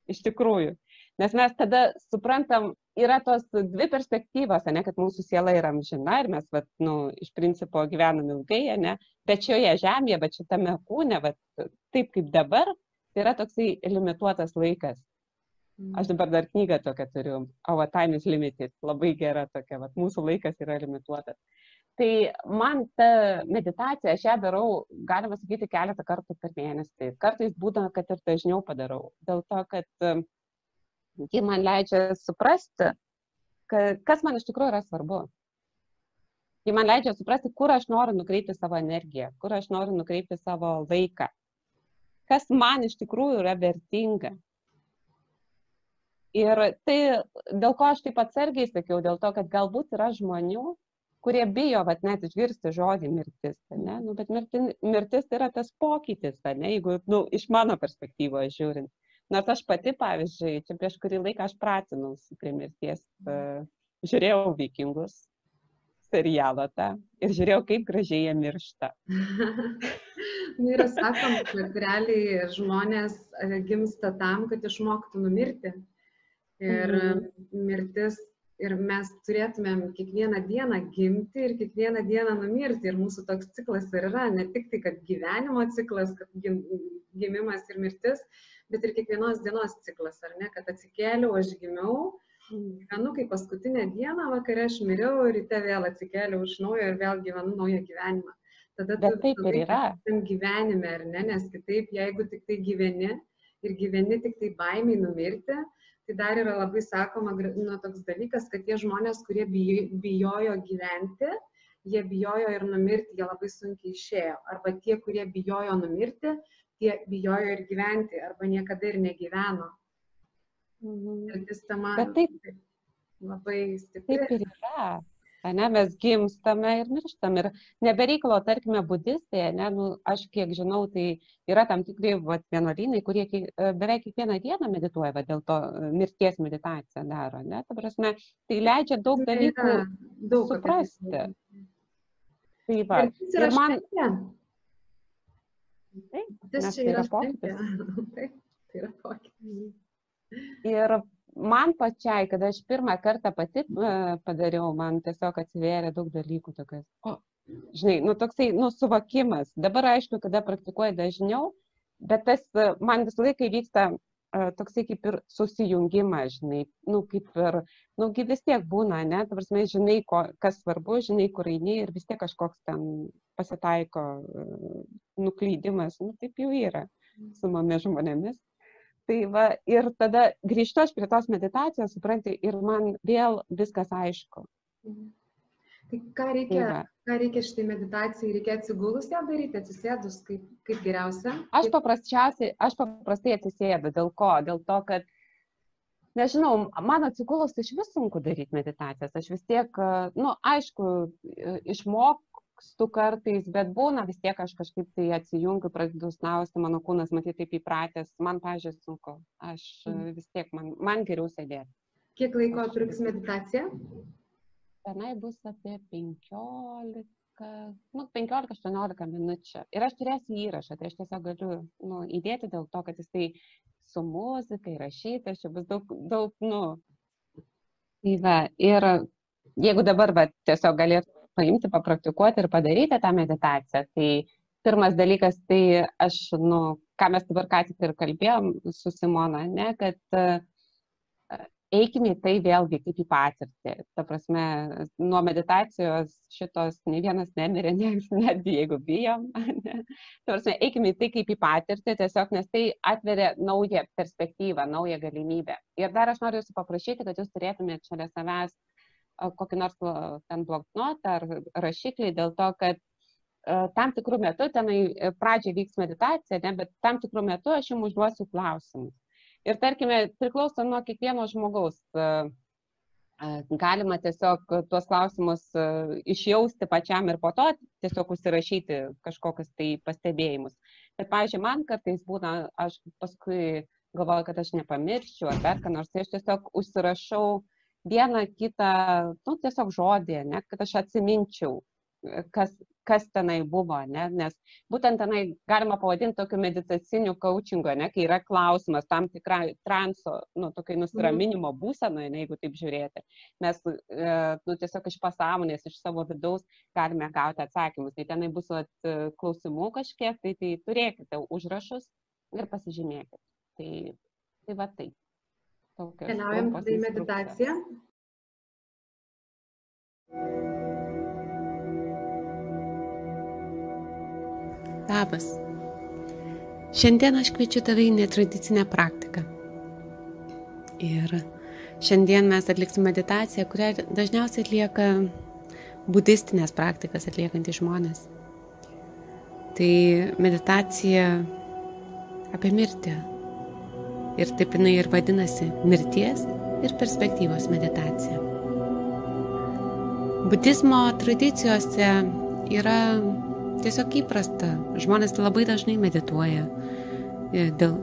Iš tikrųjų. Nes mes tada suprantam yra tos dvi perspektyvos, ne, kad mūsų siela yra amžina ir mes, vat, nu, iš principo gyvenam ilgai, ne, bet šioje žemėje, bet šitame kūne, vat, taip kaip dabar, tai yra toksai limituotas laikas. Aš dabar dar knygą tokią turiu, Our Time is Limited, labai gera tokia, vat, mūsų laikas yra limituotas. Tai man ta meditacija, aš ją darau, galima sakyti, keletą kartų per mėnesį. Kartais būna, kad ir dažniau padarau. Dėl to, kad ji man leidžia suprasti, kas man iš tikrųjų yra svarbu. Ji man leidžia suprasti, kur aš noriu nukreipti savo energiją, kur aš noriu nukreipti savo laiką. Kas man iš tikrųjų yra vertinga. Ir tai, dėl ko aš taip atsargiai sakiau, dėl to, kad galbūt yra žmonių, kurie bijo, vat, net išgirsti žodį mirtis, ne? Nu, bet mirti, mirtis tai yra tas pokytis, ne? jeigu, nu, iš mano perspektyvos žiūrint. Nors aš pati, pavyzdžiui, čia prieš kurį laiką aš pratinausi prie mirties, uh, žiūrėjau vikingus serialą tą ir žiūrėjau, kaip gražiai jie miršta. [LAUGHS] nu, yra sakoma, kad realiai žmonės e, gimsta tam, kad išmoktų numirti. Ir mhm. mirtis, ir mes turėtumėm kiekvieną dieną gimti ir kiekvieną dieną numirti. Ir mūsų toks ciklas ir yra ne tik tai, kad gyvenimo ciklas, kad gim, gimimas ir mirtis, bet ir kiekvienos dienos ciklas, ar ne, kad atsikėliau, aš gimiau, gyvenu kaip paskutinę dieną, vakare aš miriau, ryte vėl atsikėliau iš naujo ir vėl gyvenu naują gyvenimą. Tada bet taip ir yra. Tam gyvenime, ar ne, nes kitaip, jeigu tik tai gyveni ir gyveni tik tai baimiai numirti, tai dar yra labai sakoma, nu, toks dalykas, kad tie žmonės, kurie bijojo gyventi, jie bijojo ir numirti, jie labai sunkiai išėjo. Arba tie, kurie bijojo numirti, tie bijojo ir gyventi, arba niekada ir negyveno. Mhm. Ir sistema taip, labai stipri. Taip ir yra ne, mes gimstame ir mirštam. Ir nebereikalo, tarkime, budistai, ne, nu, aš kiek žinau, tai yra tam tikri vat, vienuolynai, kurie kiek, e, beveik kiekvieną dieną medituoja, va, dėl to e, mirties meditaciją daro. Ne, ta prasme, tai leidžia daug tai dalykų daug suprasti. Tai va, ir, ir man. Taip, tas čia yra pokytis. [LAUGHS] Taip, tai yra pokytis. Ir man pačiai, kada aš pirmą kartą pati e, padariau, man tiesiog atsivėrė daug dalykų tokias. O, žinai, nu toksai, nu suvokimas. Dabar aišku, kada praktikuoju dažniau, bet tas e, man visą laiką vyksta e, toksai kaip ir susijungimas, žinai, nu kaip ir, nu vis tiek būna, ne, ta prasme, žinai, ko, kas svarbu, žinai, kur eini ir vis tiek kažkoks ten pasitaiko nuklydimas, nu taip jau yra su mumis žmonėmis. Tai va, ir tada grįžtu aš prie tos meditacijos, supranti, ir man vėl viskas aišku. Mhm. Tai ką reikia, tai ką reikia šitai meditacijai, reikia atsigulus ją daryti, atsisėdus, kaip, kaip geriausia? Aš paprasčiausiai, aš paprastai atsisėdu, dėl ko? Dėl to, kad, nežinau, man atsigulus iš vis sunku daryti meditacijas, aš vis tiek, na, nu, aišku, išmok, vargstu kartais, bet būna vis tiek aš kažkaip tai atsijungiu, pradedu snausti, mano kūnas matyti taip įpratęs, man, pažiūrėjau, sunku, aš mm. vis tiek, man, man geriau sėdėti. Kiek laiko truks meditacija? Tenai bus apie 15, nu, 15-18 minučių. Ir aš turėsiu įrašą, tai aš tiesiog galiu nu, įdėti dėl to, kad jisai su muzika įrašytas, čia bus daug, daug, nu. Tai va, ir jeigu dabar va, tiesiog galėtų paimti, papraktikuoti ir padaryti tą meditaciją. Tai pirmas dalykas, tai aš, nu, ką mes dabar ką tik ir kalbėjom su Simona, ne, kad uh, eikime į tai vėlgi kaip į patirtį. Ta prasme, nuo meditacijos šitos ne vienas nemirė, ne, netgi jeigu bijom. [LAUGHS] Ne. Ta prasme, eikime į tai kaip į patirtį, tiesiog nes tai atveria naują perspektyvą, naują galimybę. Ir dar aš noriu jūsų paprašyti, kad jūs turėtumėte šalia savęs kokį nors ten bloknotą ar rašiklį dėl to, kad tam tikrų metų, tenai e, pradžiai vyks meditacija, ne, bet tam tikrų metų aš jums užduosiu klausimus. Ir tarkime, priklauso nuo kiekvieno žmogaus. Galima tiesiog tuos klausimus išjausti pačiam ir po to tiesiog užsirašyti kažkokius tai pastebėjimus. Bet, pavyzdžiui, man kartais būna, aš paskui galvoju, kad aš nepamirščiau ar dar ką nors, tai aš tiesiog užsirašau uh, vieną kitą, nu, tiesiog žodį, ne, kad aš atsiminčiau, kas, kas tenai buvo, ne? nes būtent tenai galima pavadinti tokiu meditaciniu coachingu, ne? kai yra klausimas tam tikrai transo, nu, tokiai nusiraminimo būsenoje, ne, jeigu taip žiūrėti. Mes e, nu, tiesiog iš pasąmonės, iš savo vidaus galime gauti atsakymus. Tai tenai bus at, klausimų kažkiek, tai, tai turėkite užrašus ir pasižymėkite. Tai, tai va taip. Keliaujam tada į meditaciją. Labas. Šiandien aš kviečiu tave į netradicinę praktiką. Ir šiandien mes atliksim meditaciją, kurią dažniausiai atlieka budistinės praktikas atliekantys žmonės. Tai meditacija apie mirtį. Ir taip jinai ir vadinasi mirties ir perspektyvos meditacija. Budizmo tradicijose yra tiesiog įprasta. Žmonės labai dažnai medituoja e, dėl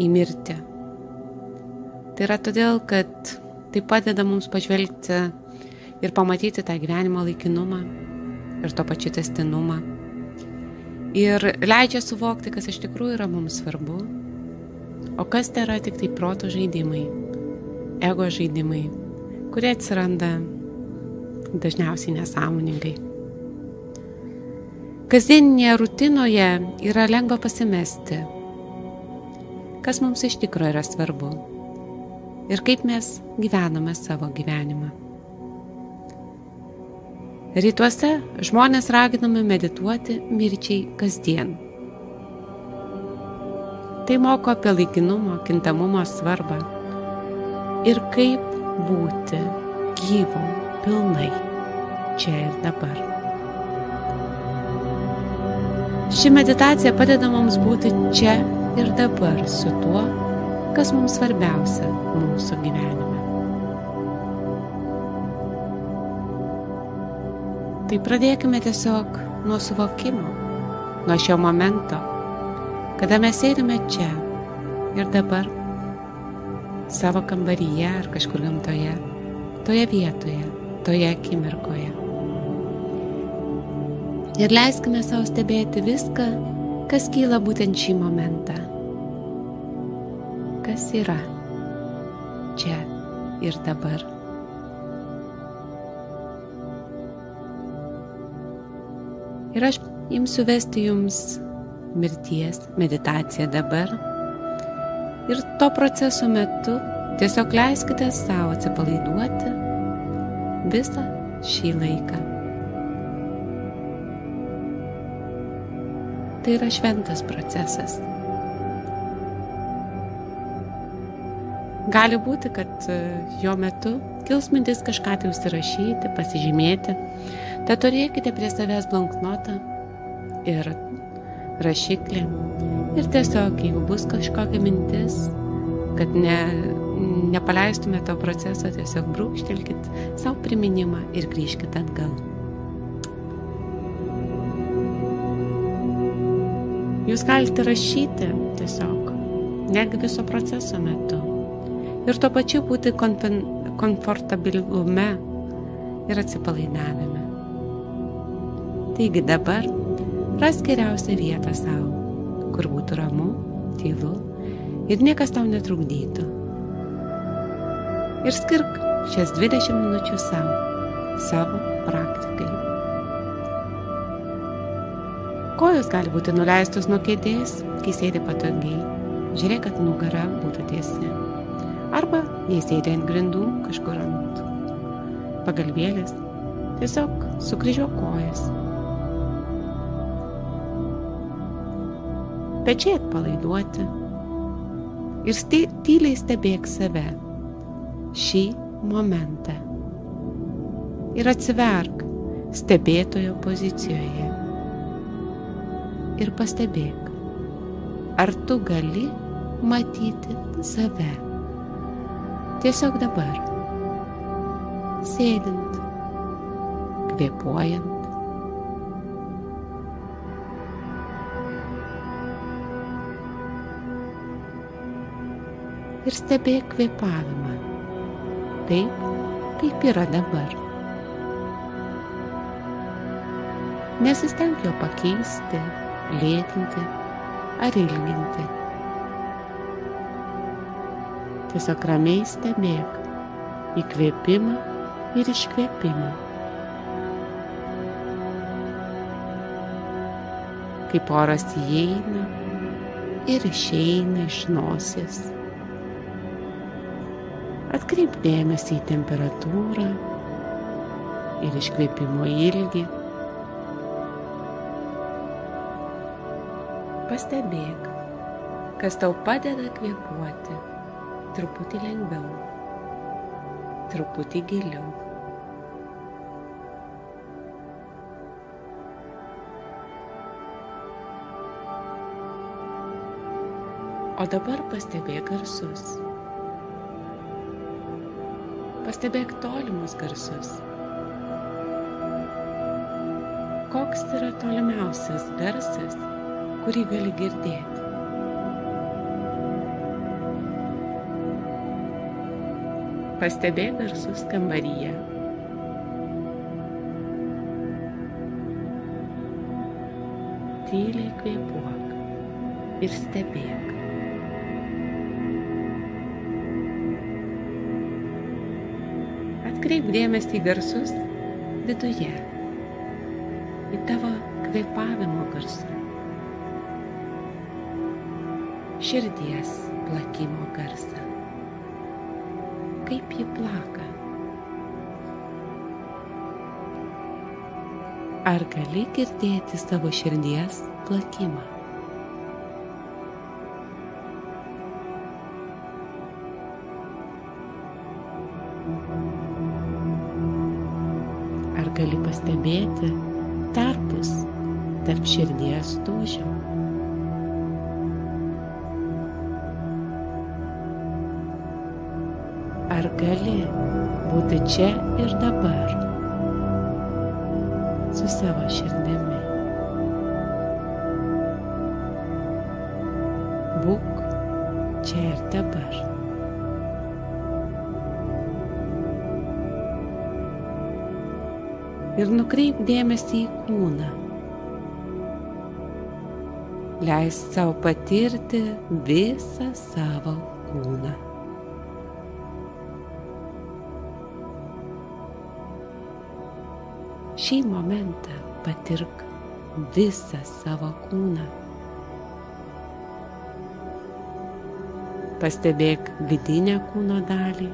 į mirtį. Tai yra todėl, kad tai padeda mums pažvelgti ir pamatyti tą gyvenimo laikinumą ir to pačiu testinumą. Ir leidžia suvokti, kas iš tikrųjų yra mums svarbu, o kas tai yra tik tai proto žaidimai, ego žaidimai, kurie atsiranda dažniausiai nesąmoningai. Kasdieninėje rutinoje yra lengva pasimesti, kas mums iš tikrųjų yra svarbu ir kaip mes gyvename savo gyvenimą. Rytuose žmonės raginami medituoti mirčiai kasdien. Tai moko apie laikinumo, kintamumo svarbą ir kaip būti gyvu pilnai čia ir dabar. Ši meditacija padeda mums būti čia ir dabar su tuo, kas mums svarbiausia mūsų gyvenime. Tai pradėkime tiesiog nuo suvokimo, nuo šio momento, kada mes sėdime čia ir dabar, savo kambaryje ar kažkur gamtoje, toje vietoje, toje akimirkoje ir leiskime savo stebėti viską, kas kyla būtent šį momentą. Kas yra čia ir dabar. Ir aš imsiu vesti jums mirties meditaciją dabar. Ir to proceso metu tiesiog leiskite savo atsipalaiduoti visą šį laiką. Tai yra šventas procesas. Gali būti, kad e, jo metu kils mintis kažką tai užsirašyti, pasižymėti. Tad turėkite prie savęs blanknotą ir rašiklį. Ir tiesiog, jeigu bus kažkokia mintis, kad ne, nepaleistume to proceso, tiesiog brūkštelkit savo priminimą ir grįžkite atgal. Jūs galite rašyti tiesiog, netgi viso proceso metu. Ir tuo pačiu būti komfortabilume ir atsipalaidavime. Taigi dabar ras geriausią vietą savo, kur būtų ramu, tylu ir niekas tau netrukdytų. Ir skirk šias 20 minučių savo, savo praktikai. Kojos gali būti nuleistos nuo kėdės, kai sėdi patogiai. Žiūrėk, kad nugara būtų tiesi. Arba, jei sėdi ant grindų, kažkur ant pagalbėlės, tiesiog sukryžiuok kojas. Pečiai atpalaiduoti ir sti tyliai stebėk save šį momentą. Ir atsiverk stebėtojo pozicijoje ir pastebėk, ar tu gali matyti save tiesiog dabar, sėdint, kvepuojant. Ir stebėk kvepavimą taip, kaip yra dabar. Nesistenk jo pakeisti, lėtinti ar ilginti. Tiesiog ramiai stebėk įkvėpimą ir iškvėpimą. Kaip oras įeina ir išeina iš nosies. Atkreip dėmesį į temperatūrą ir iškvėpimo ilgį. Pastebėk, kas tau padeda kvėpuoti truputį lengviau, truputį giliau. O dabar pastebėk garsus. Pastebėk tolimus garsus. Koks yra tolimiausias garsas, kurį gali girdėti. Pastebėk garsus kambaryje. Tyliai kvėpuok ir stebėk. Atkreip dėmesį į garsus viduje, į tavo kvėpavimo garsą širdies plakimo garsą. Kaip ji plaka. Ar gali girdėti savo širdies plakimą? Pastebėti tarpus tarp širdies dūžių? Ar gali būti čia ir dabar su savo širdimi? Ir nukreip dėmesį į kūną. Leisk savo patirti visą savo kūną. Šį momentą patirk visą savo kūną. Pastebėk vidinę kūno dalį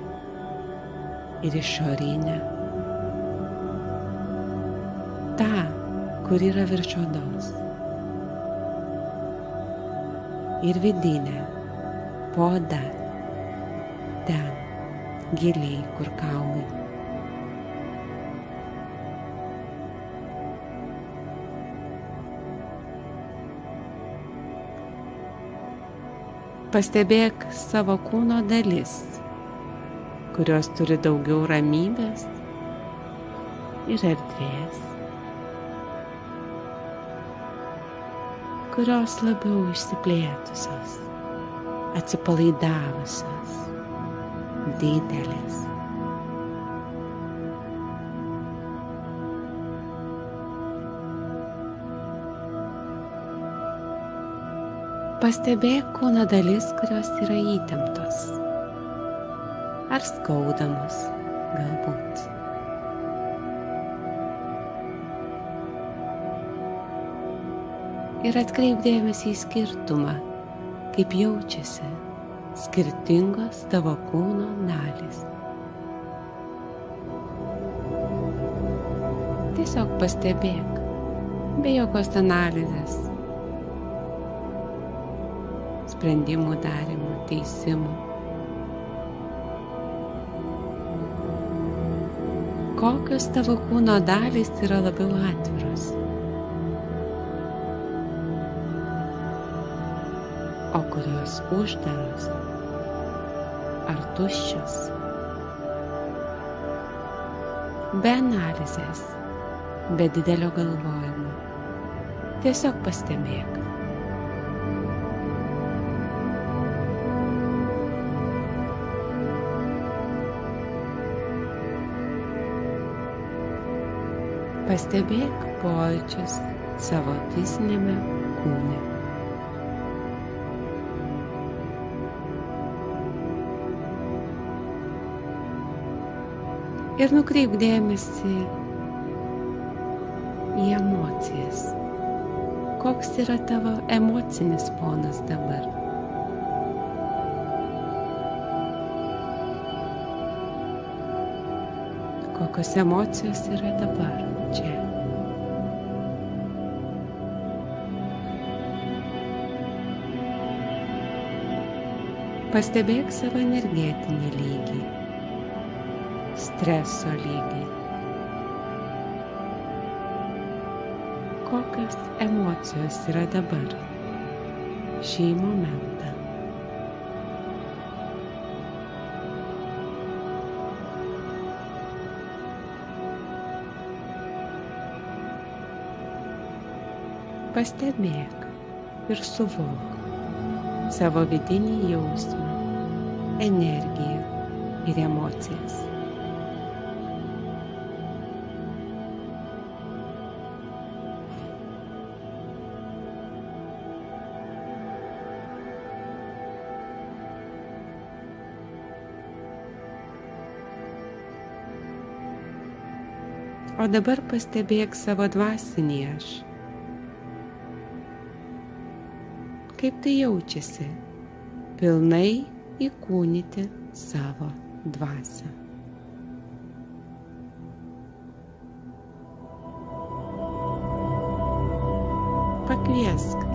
ir išorinę. Kur yra virš odos. Ir vidinę, podą, ten, giliai, kur kaulai. Pastebėk savo kūno dalis, kurios turi daugiau ramybės ir erdvės, kurios labiau išsiplėtusios, atsipalaidavusios, didelės. Pastebėk kūno dalis, kurios yra įtemptos ar skaudamos galbūt. Ir atkreip dėmesį į skirtumą, kaip jaučiasi skirtingos tavo kūno dalys. Tiesiog pastebėk, be jokios analizės, sprendimų darimo, teisimų. Kokios tavo kūno dalys yra labiau atviros? Kurios uždaros ar tuščios? Be analizės, be didelio galvojimo. Tiesiog pastebėk. Pastebėk pojūčius savo fizinėme kūne. Ir nukreip dėmesį į emocijas. Koks yra tavo emocinis fonas dabar? Kokios emocijos yra dabar čia? Pastebėk savo energetinį lygį, streso lygį. Kokios emocijos yra dabar, šį momentą? Pastebėk ir suvok savo vidinį jausmą, energiją ir emocijas. O dabar pastebėk savo dvasinį aš. Kaip tai jaučiasi pilnai įkūnyti savo dvasę. Pakviesk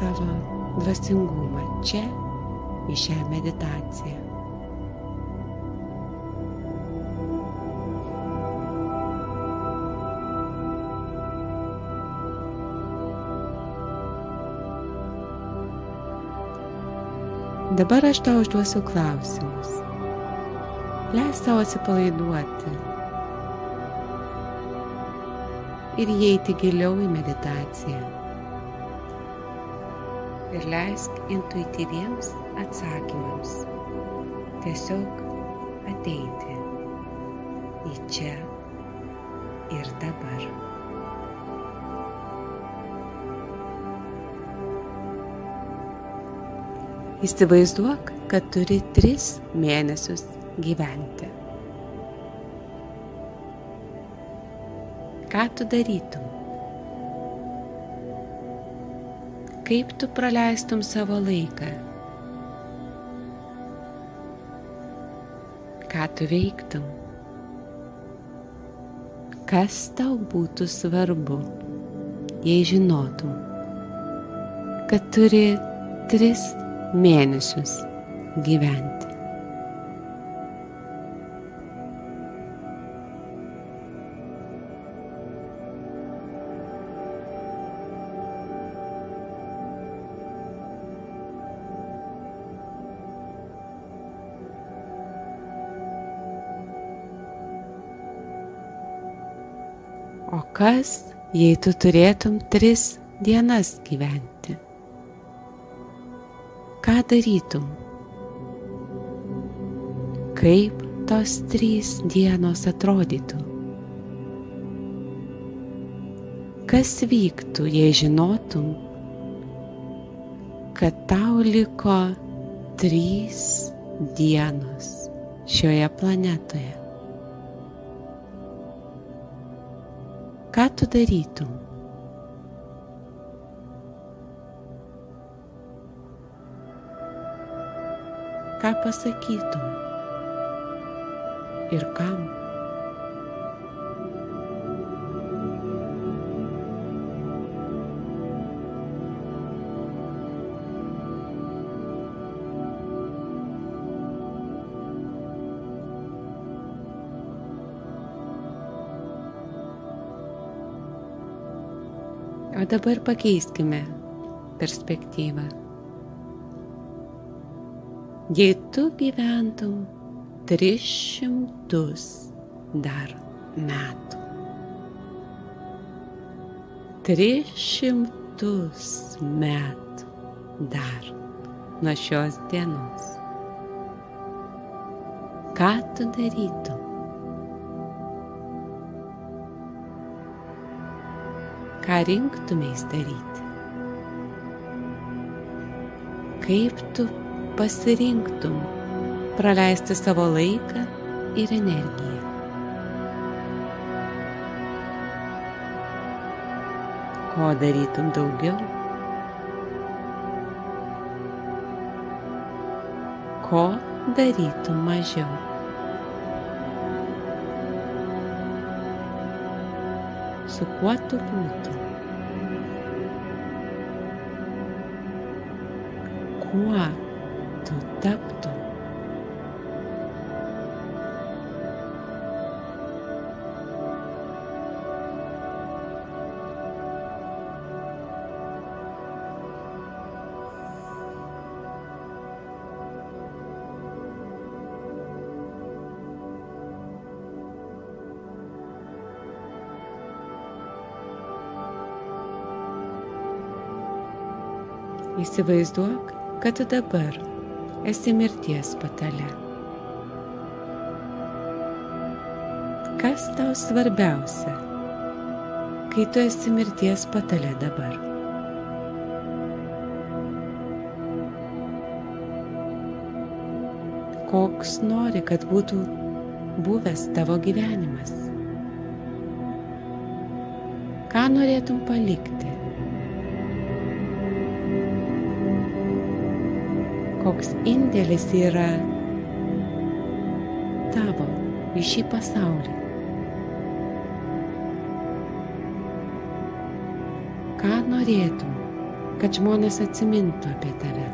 savo dvasingumą čia į šią meditaciją. Dabar aš tau užduosiu klausimus. Leis savo atsipalaiduoti ir įeiti giliau į meditaciją. Ir leisk intuityviems atsakymams tiesiog ateiti į čia ir dabar. Įsivaizduok, kad turi tris mėnesius gyventi. Ką tu darytum? Kaip tu praleistum savo laiką? Ką tu veiktum? Kas tau būtų svarbu, jei žinotum, kad turi tris mėnesius gyventi. O kas, jei tu turėtum tris dienas gyventi? Ką darytum? Kaip tos trys dienos atrodytų? Kas vyktų, jei žinotum, kad tau liko trys dienos šioje planetoje? Ką tu darytum? Ką pasakytum ir kam. O dabar pakeiskime perspektyvą. Jei tu gyventum 300 dar metų. 300 metų dar nuo šios dienos. Ką tu darytum? ką rinktumės daryti? Kaip tu pasirinktum praleisti savo laiką ir energiją? Ko darytum daugiau? Ko darytum mažiau? su kuo tu būtum? Kuo tu taptum? Įsivaizduok, kad tu dabar esi mirties patale. Kas tau svarbiausia, kai tu esi mirties patale dabar? Koks nori, kad būtų buvęs tavo gyvenimas? Ką norėtum palikti? Koks indėlis yra tavo į šį pasaulį. Ką norėtum, kad žmonės atsimintų apie tave?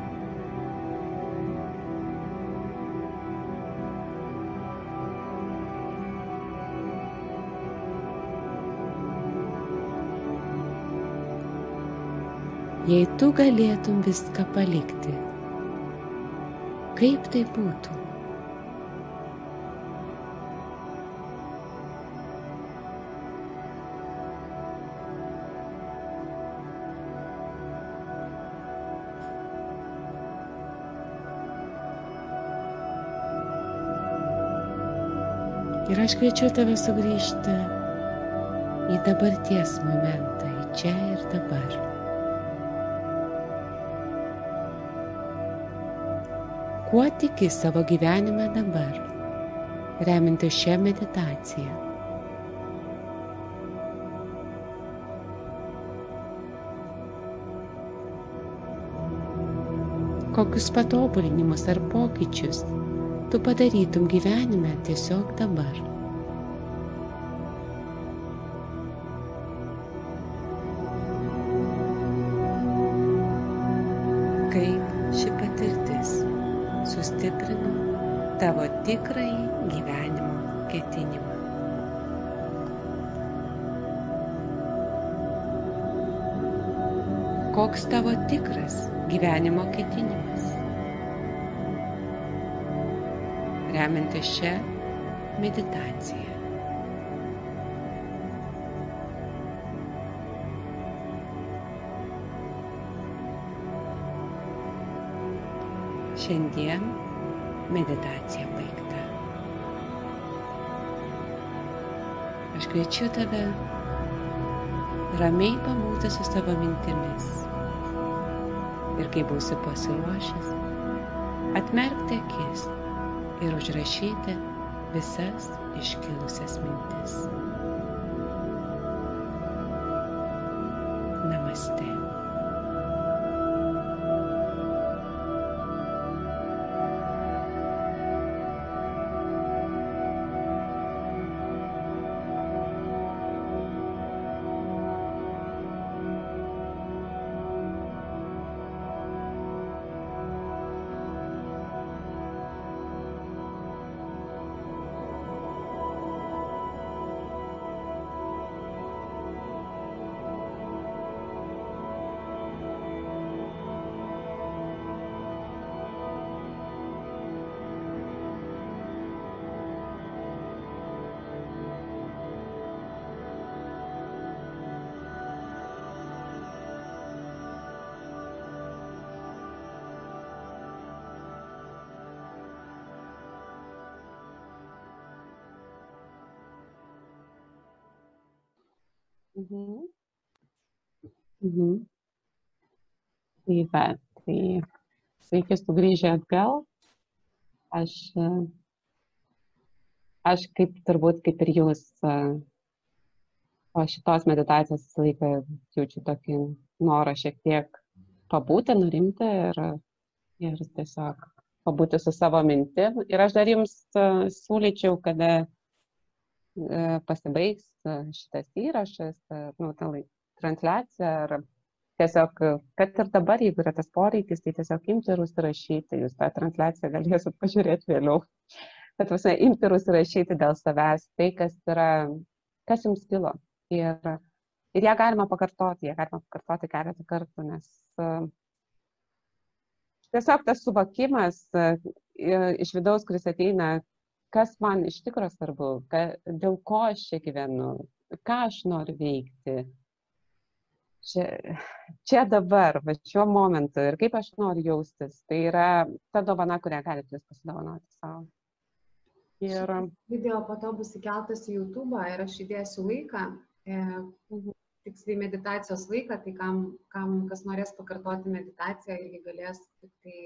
Jei tu galėtum viską palikti, kaip tai būtų. Ir aš kviečiu tave sugrįžti į dabarties momentą, į čia ir dabar. Kuo tiki savo gyvenime dabar, reminti šią meditaciją. Kokius patobulinimus ar pokyčius tu padarytum gyvenime tiesiog dabar. Tavo tikrąjį gyvenimo ketinimą. Koks tavo tikras gyvenimo ketinimas? Remiantis šią meditaciją. Šiandien meditacija baigta. Aš kviečiu tave ramiai pabūti su savo mintimis. Ir kai būsi pasiruošęs, atmerkti akis ir užrašyti visas iškilusias mintis. Mhm. Mhm. Tai va, tai sveiki sugrįžę atgal. Aš, aš kaip turbūt kaip ir jūs po šitos meditacijos visą laiką jaučiu tokį norą šiek tiek pabūti, nurimti ir, ir tiesiog pabūti su savo mintim. Ir aš dar jums siūlyčiau, kada pasibaigs šitas įrašas, nu, ta transliacija, ar tiesiog, kad ir dabar, jeigu yra tas poreikis, tai tiesiog imti ir užsirašyti, jūs tą transliaciją galėsit [LAUGHS] pažiūrėti vėliau. Bet visai imti ir užsirašyti dėl savęs tai, kas yra, kas jums kilo. Ir, ir ją galima pakartoti, ją galima pakartoti keletą kartų, nes tiesiog tas suvokimas iš vidaus, kuris ateina, kas man iš tikrųjų svarbu, ka, dėl ko aš čia gyvenu, ką aš noriu veikti, čia, čia dabar, va šiuo momentu ir kaip aš noriu jaustis, tai yra ta dovana, kurią galite jūs pasidovanoti savo. Ir video po to bus įkeltas į YouTube ir aš įdėsiu laiką, e, tiksliai meditacijos laiką, tai kam, kam kas norės pakartoti meditaciją, irgi galės tik tai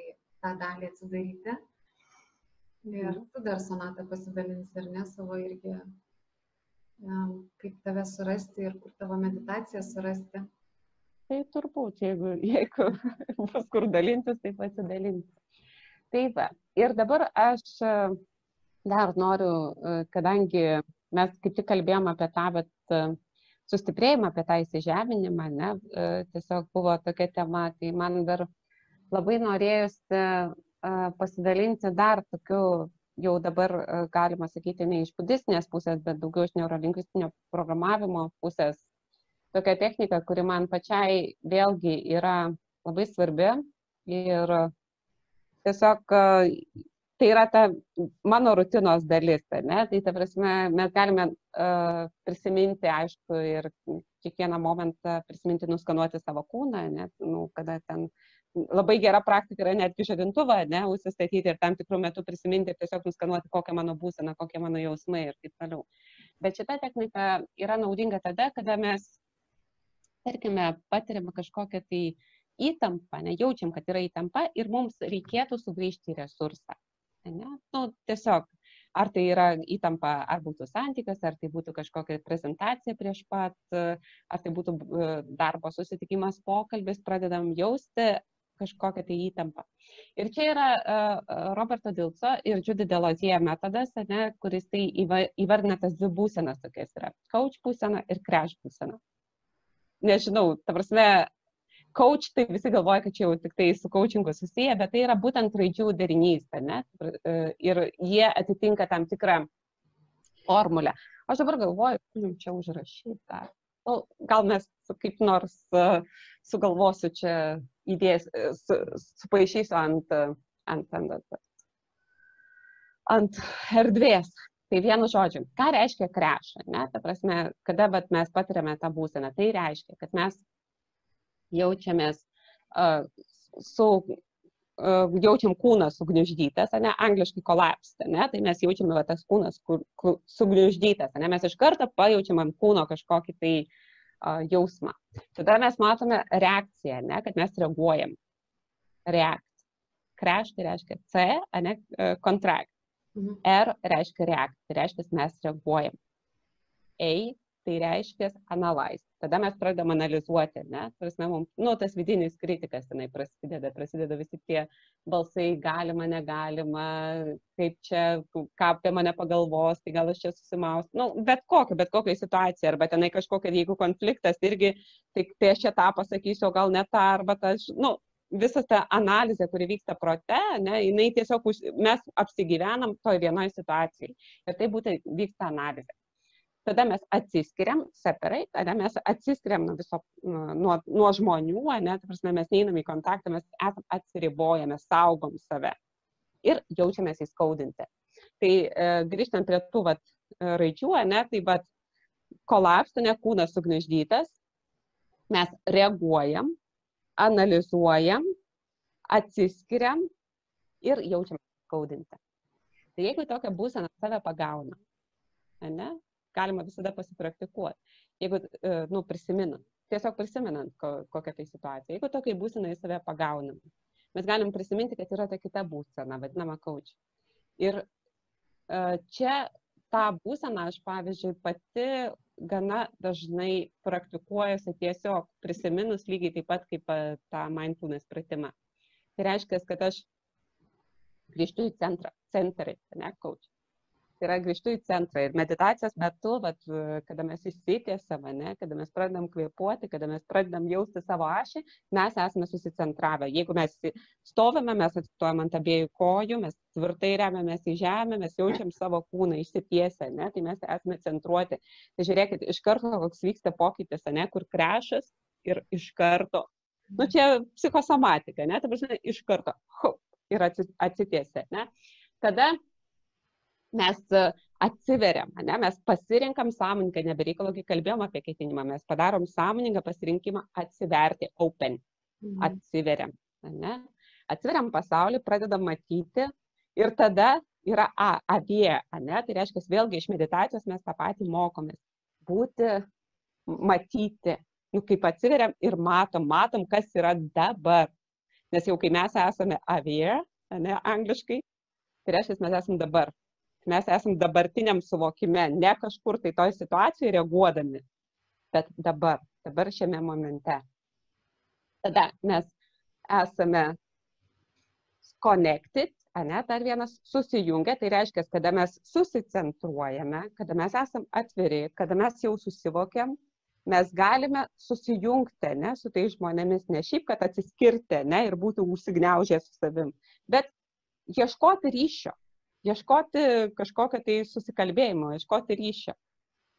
tą dalį atsidaryti. Ir mhm. tu dar sonatą pasidalinsi, ar ne, savo irgi, e, kaip tave surasti ir kur tavo meditaciją surasti. Tai turbūt, jeigu, [LAUGHS] jeigu bus kur dalintis, tai pasidalinti. Tai va. Ir dabar aš e, dar noriu, e, kadangi mes kaip tik kalbėjom apie tą, bet sustiprėjimą, apie tą įsižeminimą, ne, tiesiog buvo tokia tema, tai man dar labai norėjusi pasidalinti dar tokiu, jau dabar galima sakyti, ne iš budistinės pusės, bet daugiau iš neurolingvistinio programavimo pusės tokia technika, kuri man pačiai vėlgi yra labai svarbi ir tiesiog tai yra ta mano rutinos dalis, ne? tai ta prasme mes galime uh, prisiminti, aišku, ir kiekvieną momentą prisiminti, nuskanuoti savo kūną, net, nu, kada ten labai gera praktika yra netgi žadintuvą, ne, užsistatyti ir tam tikrų metų prisiminti ir tiesiog nuskanuoti, kokia mano būsena, kokie mano jausmai ir taip toliau. Bet šita technika yra naudinga tada, kada mes tarkime, patiriame kažkokią tai įtampą, nejaučiam, kad yra įtampa ir mums reikėtų sugrįžti į resursą. Ne? Nu, tiesiog, ar tai yra įtampa, ar būtų santykas, ar tai būtų kažkokia prezentacija prieš pat, ar tai būtų e, darbo susitikimas, pokalbis, pradedam jausti kažkokią tai įtampą. Ir čia yra uh, Roberto Dilco ir Judy Delozie metodas, ne, kuris tai įvardina tas dvi būsenas tokias yra - coach būsena ir crash būsena nežinau, ta prasme, coach, tai visi galvoja, kad čia jau tik tai su coachingu susiję, bet tai yra būtent raidžių derinys, ne? E, ir jie atitinka tam tikrą formulę. Aš dabar galvoju, jums čia užrašyta. Nu, gal mes kaip nors sugalvosiu čia idėjas, e, su, supaišysiu ant, ant, ant, ant, ant erdvės. Tai vienu žodžiu, ką reiškia krešą, ne? Ta prasme, kada vat, mes patiriame tą būseną, tai reiškia, kad mes jaučiamės uh, su, uh, jaučiam kūną sugniuždytas, ne, angliškai collapse, ne, tai mes jaučiame va, tas kūnas kur, kur, sugniuždytas, ne, mes iš karto pajaučiam ant kūno kažkokį tai uh, jausmą. Tada mes matome reakciją, ne, kad mes reaguojam. React. Crash tai reiškia C, ne, contract. Mhm. R reiškia reakcija, tai reiškia mes reaguojam. A tai reiškia analyze. Tada mes pradedam analizuoti, ne? Prasme, mums, nu, tas vidinis kritikas tenai prasideda, prasideda visi tie balsai, galima, negalima, kaip čia, ką apie mane pagalvos, tai gal aš čia susimaus. Nu, bet kokia, bet kokia situacija, arba tenai kažkokia, jeigu konfliktas irgi, tai, tai aš čia tą pasakysiu, o gal ne tą, arba tas, nu, visa ta analizė, kuri vyksta prote, ne, jinai tiesiog už, mes apsigyvenam toj vienoje situacijai. Ir tai būtent vyksta analizė. Tada mes atsiskiriam, separate, tada mes atsiskiriam nuo viso, nuo, nuo žmonių, ne, tai prasme, mes neinam į kontaktą, mes esam atsiribojame, saugom save ir jaučiamės įskaudinti. Tai e, grįžtant prie tų vat, raidžių, ne, tai vat, kolapsų, ne kūnas sugniždytas, mes reaguojam, analizuojam, atsiskiriam ir jaučiam skaudinti. Tai jeigu tokia būsena save pagauna, ne, galima visada pasipraktikuoti. Jeigu, e, nu, prisiminant, tiesiog prisimenant ko, kokią tai situaciją. Jeigu tokiai būsenai save pagaunam, mes galim prisiminti, kad yra ta kita būsena, vadinama coach. Ir uh, čia tą būseną aš, pavyzdžiui, pati gana dažnai praktikuojuosi tiesiog prisiminus lygiai taip pat kaip tą mindfulness pratimą. Tai reiškia, kad aš grįžtu į centrą, centrą, ne, coach tai yra grįžtu į centrą ir meditacijos metu, vat, kada mes įsitiesam, ne, kada mes pradedam kvėpuoti, kada mes pradedam jausti savo ašį, mes esame susicentravę. Jeigu mes stovime, mes atsistojame ant abiejų kojų, mes tvirtai remiamės į žemę, mes jaučiam savo kūną išsitiesę, ne, tai mes esame centruoti. Tai žiūrėkit, iš karto koks vyksta pokytis, ne, kur krešas ir iš karto. Nu, čia psichosomatika, ne, tai prasme, iš karto. Hup, ir atsitiesia, ne. Tada mes e, atsiveriam, ne? mes pasirinkam sąmoningą, nebereikalo, kai kalbėjom apie ketinimą, mes padarom sąmoningą pasirinkimą atsiverti, open, mhm. atsiveriam. Ne? Atsiveriam pasaulį, pradedam matyti ir tada yra A, avie, ne? tai reiškia, vėlgi iš meditacijos mes tą patį mokomės. Būti, matyti, nu, kaip atsiveriam ir matom, matom, kas yra dabar. Nes jau kai mes esame avie, ne, angliškai, tai reiškia, mes esame dabar mes esam dabartiniam suvokime, ne kažkur tai toj situacijoje reaguodami, bet dabar, dabar šiame momente. Tada mes esame connected, ne, dar vienas susijungia, tai reiškia, kada mes susicentruojame, kada mes esam atviri, kada mes jau susivokiam, mes galime susijungti ne, su tais žmonėmis, ne šiaip, kad atsiskirti ne, ir būti užsigniaužę su savim, bet ieškoti ryšio, ieškoti kažkokio tai susikalbėjimo, ieškoti ryšio.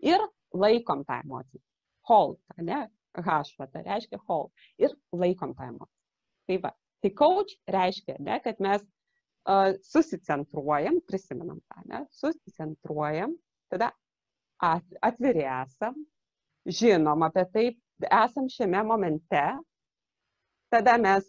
Ir laikom tą emociją. Hold, ne? H, va, tai reiškia hold. Ir laikom tą emociją. Tai va, tai coach reiškia, ne, kad mes uh, susicentruojam, prisimenam tą, ne, susicentruojam, tada atviri esam, žinom apie tai, esam šiame momente, tada mes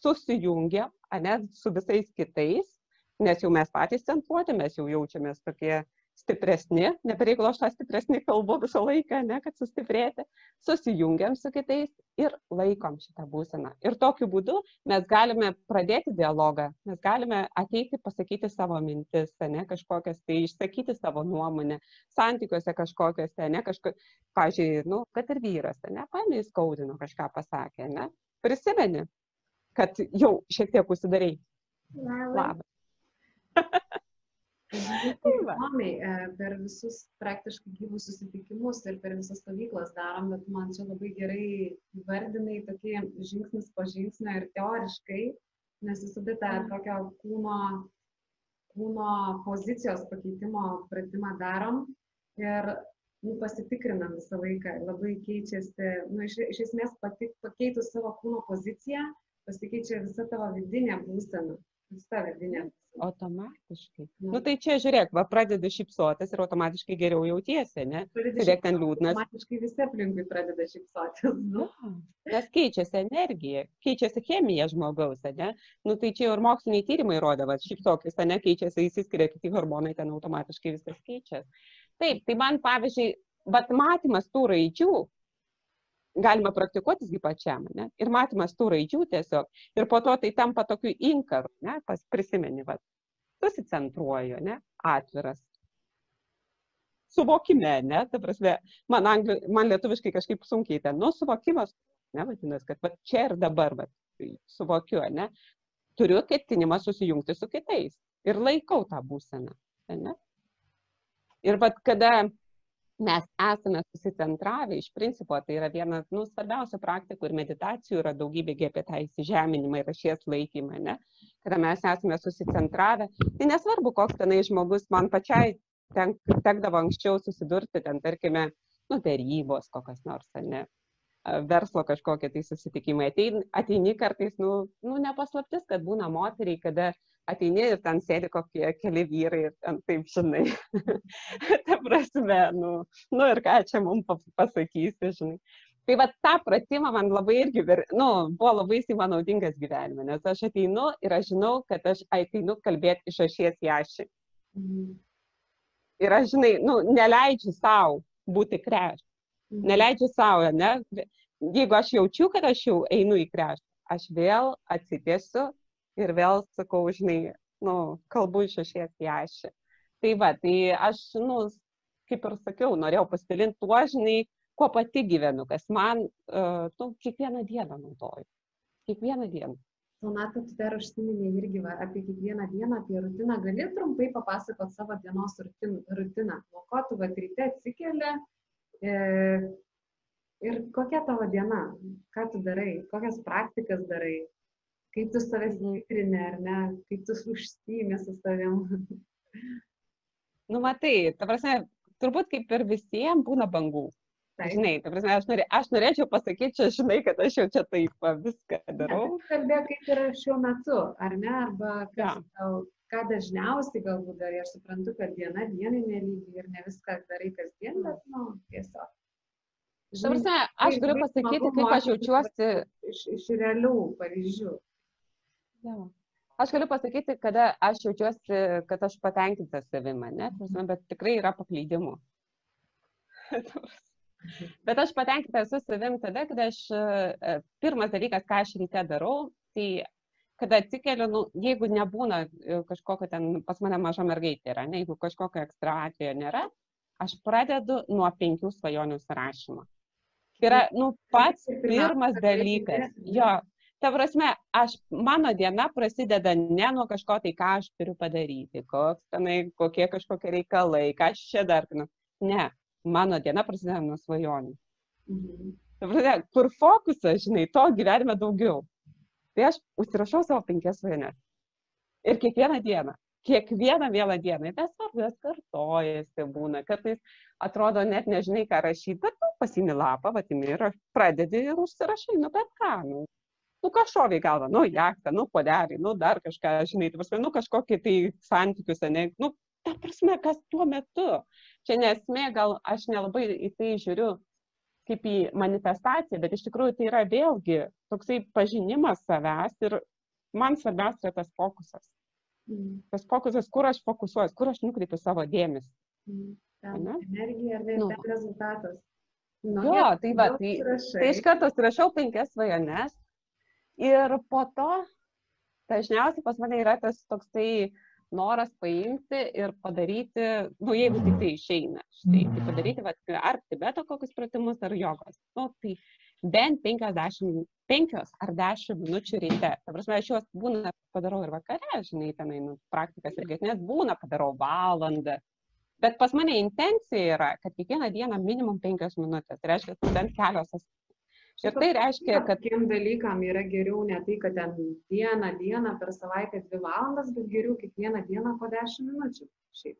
susijungiam, ne, su visais kitais nes jau mes patys centruoti, mes jau jaučiamės tokie stipresni, nebereikalo aš tą stipresnį kalbu visą laiką, ne, kad sustiprėti, susijungiam su kitais ir laikom šitą būseną. Ir tokiu būdu mes galime pradėti dialogą, mes galime ateiti pasakyti savo mintis, ne, kažkokias, tai išsakyti savo nuomonę, santykiuose kažkokiuose, ne, kažko, pažiūrėjau, nu, kad ir vyras, ne, paėmė įskaudino kažką pasakė, ne, prisimeni, kad jau šiek tiek užsidarai. Labas. Įdomiai, e, per visus praktiškai gyvus susitikimus ir per visas stovyklas darom, bet man čia labai gerai įvardinai tokį žingsnis po žingsnio ir teoriškai, nes visada tą mhm. tokio kūno, kūno pozicijos pakeitimo pratimą darom ir nu, pasitikrinam visą laiką, labai keičiasi, nu, iš, iš esmės pati, pakeitus savo kūno poziciją, pasikeičia visa tavo vidinė būsena Automatiškai. Na nu, tai čia žiūrėk, va pradedi šypsotis ir automatiškai geriau jautiesi, ne? Žiūrėk, ten liūdnas. Automatiškai visi aplinkui pradeda šypsotis. Nu. Nes keičiasi energija, keičiasi chemija žmogaus, ne? Nu tai čia ir moksliniai tyrimai rodo, va šypsokis, ne keičiasi, įsiskiria kiti hormonai, ten automatiškai viskas keičiasi. Taip, tai man pavyzdžiui, bet matymas tų raidžių galima praktikuotis gi pačiam, ne? Ir matymas tų raidžių tiesiog. Ir po to tai tampa tokiu inkaru, ne? Pas prisimeni, va, susicentruoju, ne? Atviras. Suvokime, ne? Ta prasme, man, angli, man lietuviškai kažkaip sunkiai ten, nu, suvokimas, ne, vadinasi, kad va, čia ir dabar, va, suvokiu, ne? Turiu ketinimą susijungti su kitais ir laikau tą būseną, ne? Ir vad, kada mes esame susicentravę, iš principo tai yra viena nu, svarbiausių praktikų ir meditacijų yra daugybė apie tą įsižeminimą ir ašies laikymą, ne? kada mes esame susicentravę. Tai nesvarbu, koks tenai žmogus, man pačiai tenk, tekdavo anksčiau susidurti, ten tarkime, nu, darybos kokios nors, ne? verslo kažkokie tai susitikimai. Ateini, ateini kartais, nu, nu nepaslaptis, kad būna moteriai, kada ateini ir ten sėdi kokie keli vyrai ir ten taip, žinai, [LAUGHS] ta prasme, nu, nu ir ką čia mums pasakysi, žinai. Tai va tą pratimą man labai irgi, nu, buvo labai jis man naudingas gyvenime, nes aš ateinu ir aš žinau, kad aš ateinu kalbėti iš ašies į ašį. Ir aš, žinai, nu, neleidžiu savo būti kreš. Neleidžiu savo, ne, jeigu aš jaučiu, kad aš jau einu į krešą, aš vėl atsitiesiu ir vėl sakau, žinai, nu, kalbu iš ašies į ašį. Tai va, tai aš, nu, kaip ir sakiau, norėjau pasidalinti tuo, žinai, kuo pati gyvenu, kas man, uh, nu, kiekvieną dieną naudoju. Kiekvieną dieną. Sonata, tu dar užsiminė irgi va, apie kiekvieną dieną, apie rutiną. Gali trumpai papasakot savo dienos rutiną. Nuo ko tu va ryte atsikeli e, ir kokia tavo diena, ką tu darai, kokias praktikas darai, kaip tu savęs mhm. tikrini ar ne, kaip tu užsiimi su savim. Nu, matai, ta prasme, turbūt kaip ir visiems būna bangų. Taip. Žinai, ta prasme, aš, norė, aš norėčiau pasakyti, čia žinai, kad aš jau čia taip viską darau. Kalbė, kaip yra šiuo metu, ar ne, arba kas, ja. ką dažniausiai galbūt darai. Aš suprantu, kad diena dienai nelygi ir ne viską darai kasdien, bet, nu, tiesiog. Žinai, ta prasme, aš galiu pasakyti, kaip aš jaučiuosi. Iš, iš realių pavyzdžių. Ja. Aš galiu pasakyti, kada aš jaučiuosi, kad aš patenkinta savimi, ne, prasme, bet tikrai yra paklydimų. [LAUGHS] Bet aš patenkinta esu savim tada, kada aš, e, pirmas dalykas, ką aš ryte darau, tai kada atsikeliu, nu, jeigu nebūna e, kažkokio ten, pas mane maža mergaitė yra, ne, jeigu kažkokio ekstra atvejo nėra, aš pradedu nuo penkių svajonių sąrašymo. Tai yra, nu, pats pirmas dalykas. Jo, ta prasme, aš, mano diena prasideda ne nuo kažko tai, ką aš turiu padaryti, koks tenai, kokie kažkokie reikalai, ką aš čia dar. Ne, mano diena prasideda nuo svajonių. Mhm. Kur fokusas, žinai, to gyvenime daugiau. Tai aš užsirašau savo penkias svajones. Ir kiekvieną dieną, kiekvieną vėlą dieną, tiesiog jas kartojasi būna, kartais atrodo net nežinai, ką rašyti, bet nu, pasimi lapą, vatimi ir pradedi ir užsirašai, nu bet ką, nu, nu kažkoviai galva, nu jaktą, nu podelį, nu dar kažką, žinai, tai prasme, nu kažkokį tai santykius, ne, nu, ta prasme, kas tuo metu čia nesmė, gal aš nelabai į tai žiūriu kaip į manifestaciją, bet iš tikrųjų tai yra vėlgi toksai pažinimas savęs ir man svarbiausia yra tas fokusas. Mm. Tas fokusas, kur aš fokusuoju, kur aš nukreipiu savo dėmesį. Mm. Energija ar ne, nu. rezultatas. Nu, jo, tai va, tai, tai iš karto rašau penkias svajones ir po to dažniausiai pas mane yra tas toksai noras paimti ir padaryti, nu, jeigu tik tai išeina, štai, tai padaryti, va, ar tibeto kokius pratimus, ar jogos. Nu, tai bent 50, 5 ar 10 minučių ryte. Ta prasme, aš juos būna padarau ir vakare, žinai, tenai, nu, praktikas ir gesnės būna, padarau valandą. Bet pas mane intencija yra, kad kiekvieną dieną minimum 5 minutės. Tai reiškia, bent kelios Ir tai reiškia, kad... Tiem dalykam yra geriau ne tai, kad ten dieną, dieną per savaitę dvi valandas, bet geriau kiekvieną dieną po dešimt minučių. Šiaip.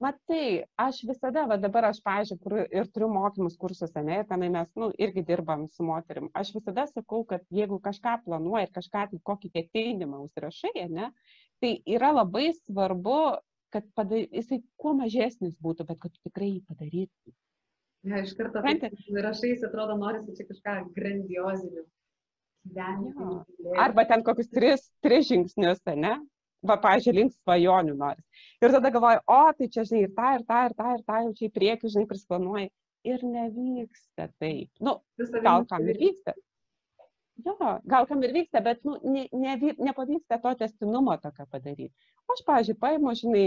Matai, aš visada, va dabar aš, pažiūrėjau, kur ir turiu mokymus kursus, ne, ir tenai mes, nu, irgi dirbam su moterim. Aš visada sakau, kad jeigu kažką planuoji ir kažką, tai kokį ketinimą užsirašai, ne, tai yra labai svarbu, kad padar... jisai kuo mažesnis būtų, bet kad tikrai jį padarytum. Ja, iš karto rašais, atrodo, norisi čia kažką grandiozinio. Gyvenimo. Arba ten kokius tris, tris žingsnius, ne? Va, pažiūrėjau, link svajonių nori. Ir tada galvoju, o, tai čia, žinai, ir tą, ir tą, ir tą, ir tą, jau čia į priekį, žinai, prisplanuoji. Ir nevyksta taip. Nu, gal kam ir vyksta. Jo, gal kam ir vyksta, bet nu, ne, ne, nepavyksta to testinumo tokio padaryti. Aš, pažiūrėjau, paimu, žinai,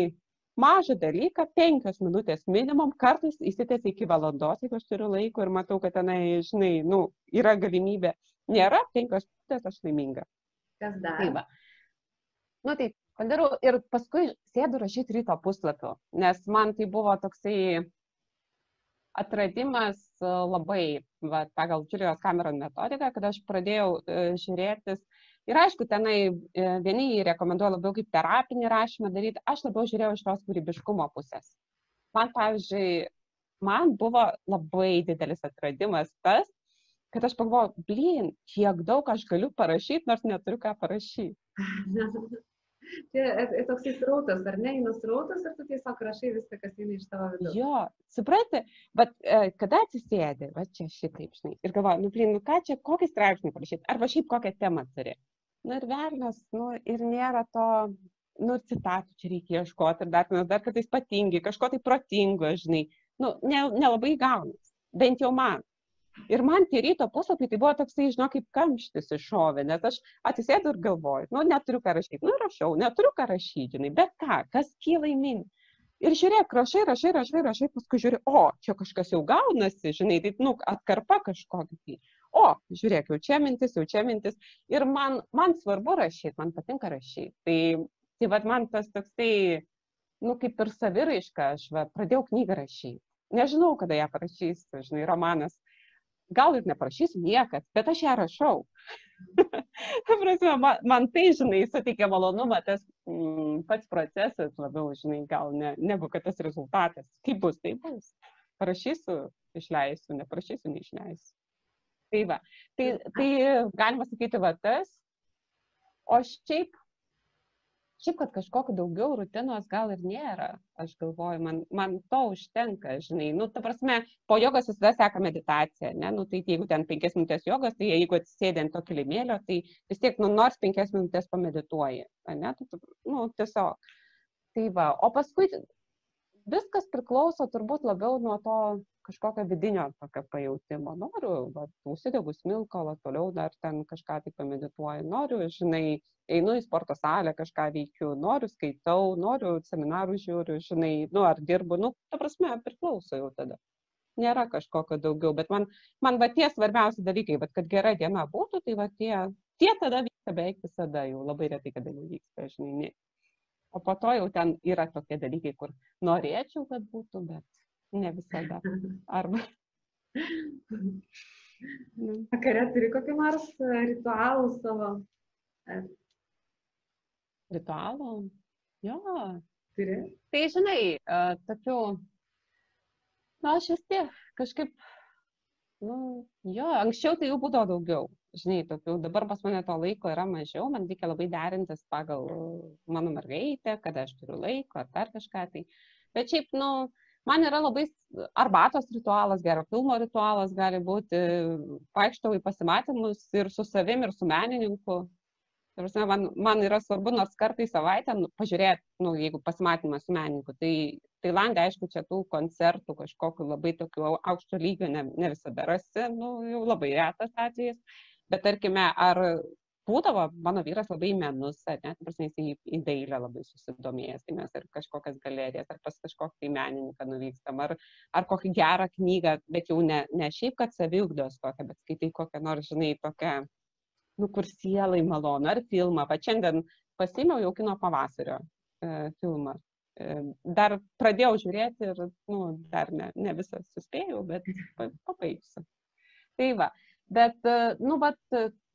mažą dalyką, penkios minutės minimum, kartais įsitęsia iki valandos, jeigu aš turiu laiko ir matau, kad tenai, žinai, nu, yra galimybė. Nėra penkios minutės, aš laiminga. Kas dar? Tai va. Nu, tai padarau ir paskui sėdu rašyti ryto puslapių, nes man tai buvo toksai atradimas labai, va, pagal Julijos Cameron metodiką, kad aš pradėjau e, žiūrėtis Ir aišku, tenai e, vieni jį rekomenduoja labiau kaip terapinį rašymą daryti, aš labiau žiūrėjau iš tos kūrybiškumo pusės. Man, pavyzdžiui, man buvo labai didelis atradimas tas, kad aš pagalvojau, blin, kiek daug aš galiu parašyti, nors neturiu ką parašyti. [LAUGHS] Čia e, e, toksai srautas, ar ne, eina srautas ir tu tiesiog rašai viską, kas eina iš tavo viduje. Jo, supranti, bet kada atsisėdi, va čia šitaip, žinai, ir galvoju, nu, blin, nu ką čia, kokį straipsnį parašyti, arba šiaip kokią temą turi. Na ir velnas, nu ir nėra to, nu, citatų čia reikia ieškoti ir dar, dar kartais patingi, kažko tai protingo, žinai, nu, nelabai ne gaunas, bent jau man. Ir man tie ryto puslapiai, tai buvo toksai, žinau, kaip kamštis iššovė, nes aš atsisėdu ir galvoju, nu, neturiu ką rašyti, nu, rašau, neturiu ką rašyti, žinai, bet ką, kas kyla į minį. Ir žiūrėk, rašai, rašai, rašai, rašai, paskui žiūri, o, čia kažkas jau gaunasi, žinai, tai, nu, atkarpa kažkokia. Tai. O, žiūrėk, jau čia mintis, jau čia mintis. Ir man, man svarbu rašyti, man patinka rašyti. Tai, tai vad man tas toksai, nu, kaip ir saviraiška, aš va, pradėjau knygą rašyti. Nežinau, kada ją parašysiu, žinai, romanas gal ir neprašysiu niekas, bet aš ją rašau. [LAUGHS] prasme, man, man tai, žinai, suteikia malonumą, tas mm, pats procesas labiau, žinai, gal ne, negu kad tas rezultatas. Kaip bus, tai bus. Parašysiu, išleisiu, neprašysiu, neišleisiu. Tai va, tai, tai galima sakyti, va tas. O šiaip šiaip kad kažkokio daugiau rutinos gal ir nėra aš galvoju man man to užtenka žinai. Nu ta prasme po jogos visada seka meditacija ane nu tai jeigu ten penkias minutes jogos tai jeigu atsisėdi ant to kilimėlio tai vis tiek nu nors penkias minutes pamedituoji ane? Tu nu tiesiog. Tai va. O paskui viskas priklauso turbūt labiau nuo to kažkokio vidinio tokio pajautimo. Noriu, va, užsidegu smilkalą, toliau dar ten kažką tai pamedituoju, noriu, žinai, einu į sporto salę, kažką veikiu, noriu, skaitau, noriu, seminarų žiūriu, žinai, nu, ar dirbu, nu, ta prasme, priklauso jau tada. Nėra kažkokio daugiau, bet man, man va tie svarbiausi dalykai, va, kad gera diena būtų, tai va tie, tie tada vyksta beveik visada, jau labai retai kada nevyksta, žinai. O po to jau ten yra tokie dalykai, kur norėčiau, kad būtų, bet Ne visada. Arba. [LAUGHS] Vakare turi kokį nors e, ritualų savo? Ritualų? Jo. Turi? Tai žinai, uh, tokių, na, aš vis tiek kažkaip, nu, jo, anksčiau tai jų būdavo daugiau. Žinai, tokių, dabar pas mane to laiko yra mažiau, man reikia labai derintis pagal mano mergaitę, kada aš turiu laiko ar dar kažką. Tai. Bet šiaip, nu, man yra labai arbatos ritualas, gero filmo ritualas gali būti, vaikštau į pasimatymus ir su savim, ir su menininku. Prasme, man, man yra svarbu nors kartą į savaitę nu, pažiūrėti, nu, jeigu pasimatymas su menininku. Tai Tailandė, aišku, čia tų koncertų kažkokiu labai tokiu aukšto lygio ne, ne visada rasi, nu, jau labai retas atvejis. Bet tarkime, ar būdavo mano vyras labai menus, ne, prasme, jis į, į dailę labai susidomėjęs, tai mes ir kažkokias galerijas, ar pas kažkokį tai menininką nuvykstam, ar, ar kokį gerą knygą, bet jau ne, ne šiaip, kad saviugdos kokią, bet skaitai kokią nors, žinai, tokią, nu, kur sielai malonu, ar filmą. Va šiandien pasimiau jau kino pavasario e, filmą. E, dar pradėjau žiūrėti ir, nu, dar ne, ne visą suspėjau, bet pabaigsiu. Tai va, bet, e, nu, bet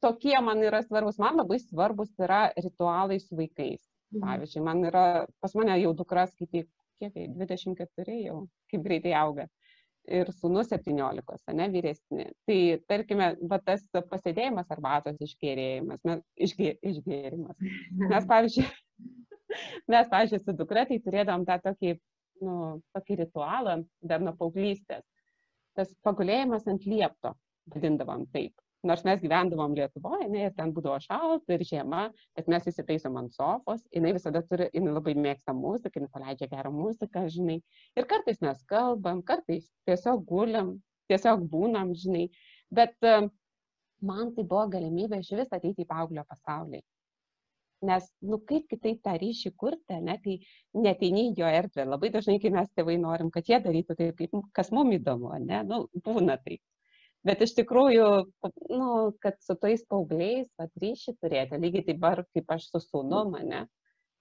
tokie man yra svarbus. Man labai svarbus yra ritualai su vaikais. Mhm. Pavyzdžiui, man yra, pas mane jau dukra skaitai, kiek, 24 jau, kaip greitai auga. Ir sūnus 17, ne vyresni. Tai tarkime, va, tas pasėdėjimas arbatos išgėrėjimas, mes, išgė, išgėrimas. Mes, pavyzdžiui, [LAUGHS] mes, pavyzdžiui, su dukra tai turėdom tą tokį, nu, tokį ritualą dar nuo paauglystės. Tas pagulėjimas ant liepto, vadindavom taip nors mes gyvendavom Lietuvoje, ne, ir ten būdavo šalta ir žiema, bet mes įsitaisom ant sofos, jinai visada turi, jinai labai mėgsta muziką, jinai paleidžia gerą muziką, žinai. Ir kartais mes kalbam, kartais tiesiog guliam, tiesiog būnam, žinai. Bet man tai buvo galimybė iš vis ateiti į paauglio pasaulį. Nes, nu, kaip kitaip tą ryšį kurti, ne, kai neteini jo erdvę. Labai dažnai, kai mes tėvai norim, kad jie darytų taip, kaip, kas mums įdomu, ne, nu, būna taip bet iš tikrųjų, nu, kad su tais paaugliais vat, ryšį turėti, lygiai taip pat kaip aš su sūnu mane,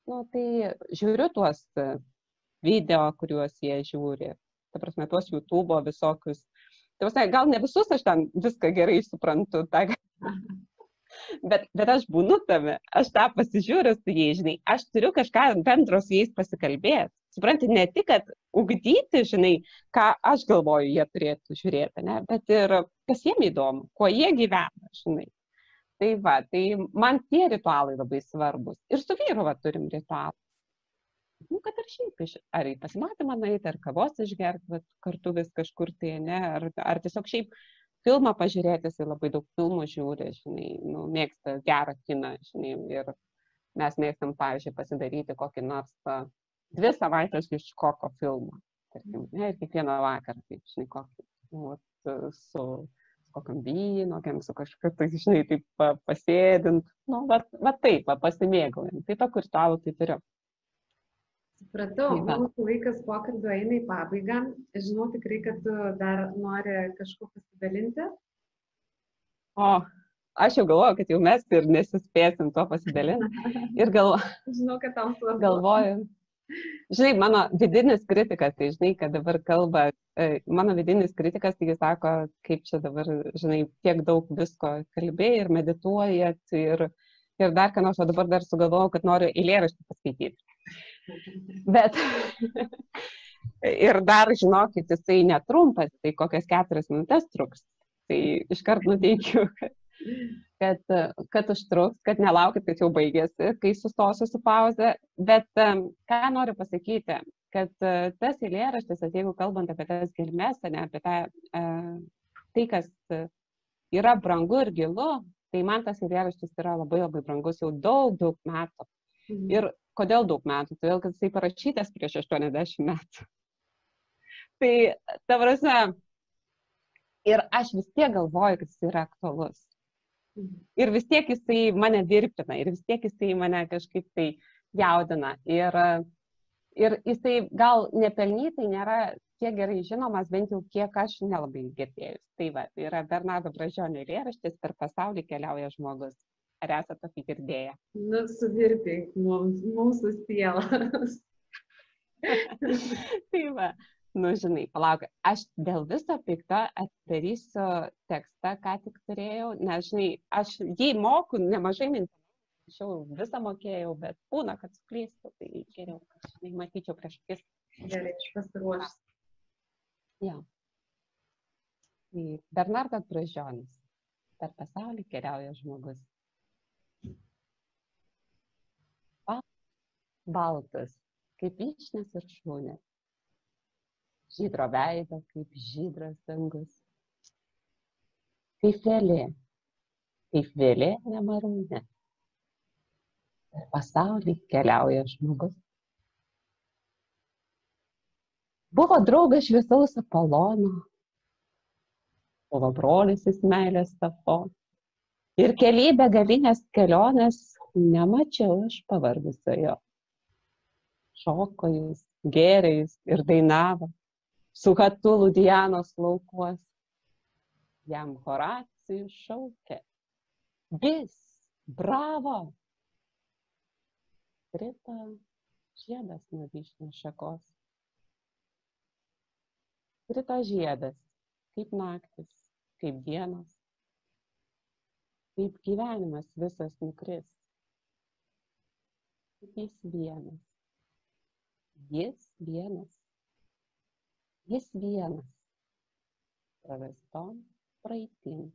nu, tai žiūriu tuos video, kuriuos jie žiūri, ta prasme, tuos YouTube visokius. Tai prasme, gal ne visus aš ten viską gerai suprantu, ta, [LAUGHS] bet, bet aš būnu tame, aš tą pasižiūriu su jais, žinai, aš turiu kažką bendro su jais pasikalbėti. Supranti, ne tik, kad ugdyti, žinai, ką aš galvoju, jie turėtų žiūrėti, ne, bet ir kas jiem įdomu, kuo jie gyvena, žinai. Tai va, tai man tie ritualai labai svarbus. Ir su vyru va, turim ritualą. Nu, kad ir šiaip, ar į pasimatymą nueiti, ar kavos išgerti, kartu vis kažkur tai, ne, ar, ar tiesiog šiaip filmą pažiūrėti, jisai labai daug filmų žiūri, žinai, nu, mėgsta gerą kiną, žinai, ir mes mėgstam, pavyzdžiui, pasidaryti kokį nors dvi savaitės iš koko filmą, tarkim, ne, ir kiekvieną vakarą, taip, žinai, kokį, nu, su kokiam vynokiam, su kažkokiu, tai, žinai, taip pa, pasėdint, nu, va, va taip, va, pasimėgaujant. Tai tokių ritualų tai turiu. Supratau, Tai va. mūsų laikas pokalbio eina į pabaigą. Žinau tikrai, kad tu dar nori kažkuo pasidalinti. O, aš jau galvoju, kad jau mes ir nesispėsim to pasidalinti. Ir gal, [LAUGHS] Žinau, kad tam svarbu. galvoju, žinai, mano vidinis kritikas, tai žinai, kad dabar kalba, e, mano vidinis kritikas, tai jis sako, kaip čia dabar, žinai, tiek daug visko kalbėjai ir medituojat ir, ir dar ką nors, o dabar dar sugalvojau, kad noriu eilėraštį paskaityti. Bet [LAUGHS] ir dar, žinokit, jisai netrumpas, tai kokias keturias minutės truks. Tai iškart nuteikiu, kad, kad, kad užtruks, kad nelaukit, kad jau baigėsi, kai sustosiu su pauze. Bet ką noriu pasakyti, kad e, tas eilėraštis, jeigu kalbant apie tas gelmes, ne apie tą, e, tai, kas e, yra brangu ir gilu, tai man tas eilėraštis yra labai labai brangus jau daug, daug metų. Mhm. Ir kodėl daug metų? Todėl, kad jisai parašytas prieš 80 metų. [LAUGHS] Tai, ta prasme, ir aš vis tiek galvoju, kad jis yra aktualus. Ir vis tiek jisai mane virpina, ir vis tiek jisai mane kažkaip tai jaudina. Ir, ir jisai gal nepelnytai nėra tiek gerai žinomas, bent jau kiek aš nelabai girdėjus. Tai va, yra Bernardo Bražionio eilėraštis per pasaulį keliauja žmogus. Ar esate tokį girdėję? Nu, suvirpink mums, mūsų sielas. [LAUGHS] tai va, nu žinai, palauk, aš dėl viso pikto atidarysiu tekstą, ką tik turėjau, nes žinai, aš jį moku nemažai minčių. Anksčiau visą mokėjau, bet būna, kad suklystu, tai geriau, žinai, matyčiau prieš akis. Gerai, aš pasiruošęs. Jo. Tai Bernardas Bražionis. Per pasaulį keliauja žmogus. Bal- Baltas, kaip išnes ir šūnė. Žydro veido, kaip žydras dangus. Kaip vėlė, kaip vėlė nemarūnė. Per pasaulį keliauja žmogus. Buvo draugas šviesaus Apolono, buvo brolis jis meilės tafo. Ir keli begalinės kelionės nemačiau aš pavargusio jo. Šoko jis, gėrė jis ir dainavo, su hatulu Dianos laukuos. Jam Horacijų šaukė. Vis, bravo! Krito žiedas nuo vyšnių šakos. Krito žiedas, kaip naktis, kaip dienos, kaip gyvenimas visas nukris. Jis vienas. Jis vienas. Jis vienas. Pravestom praeitim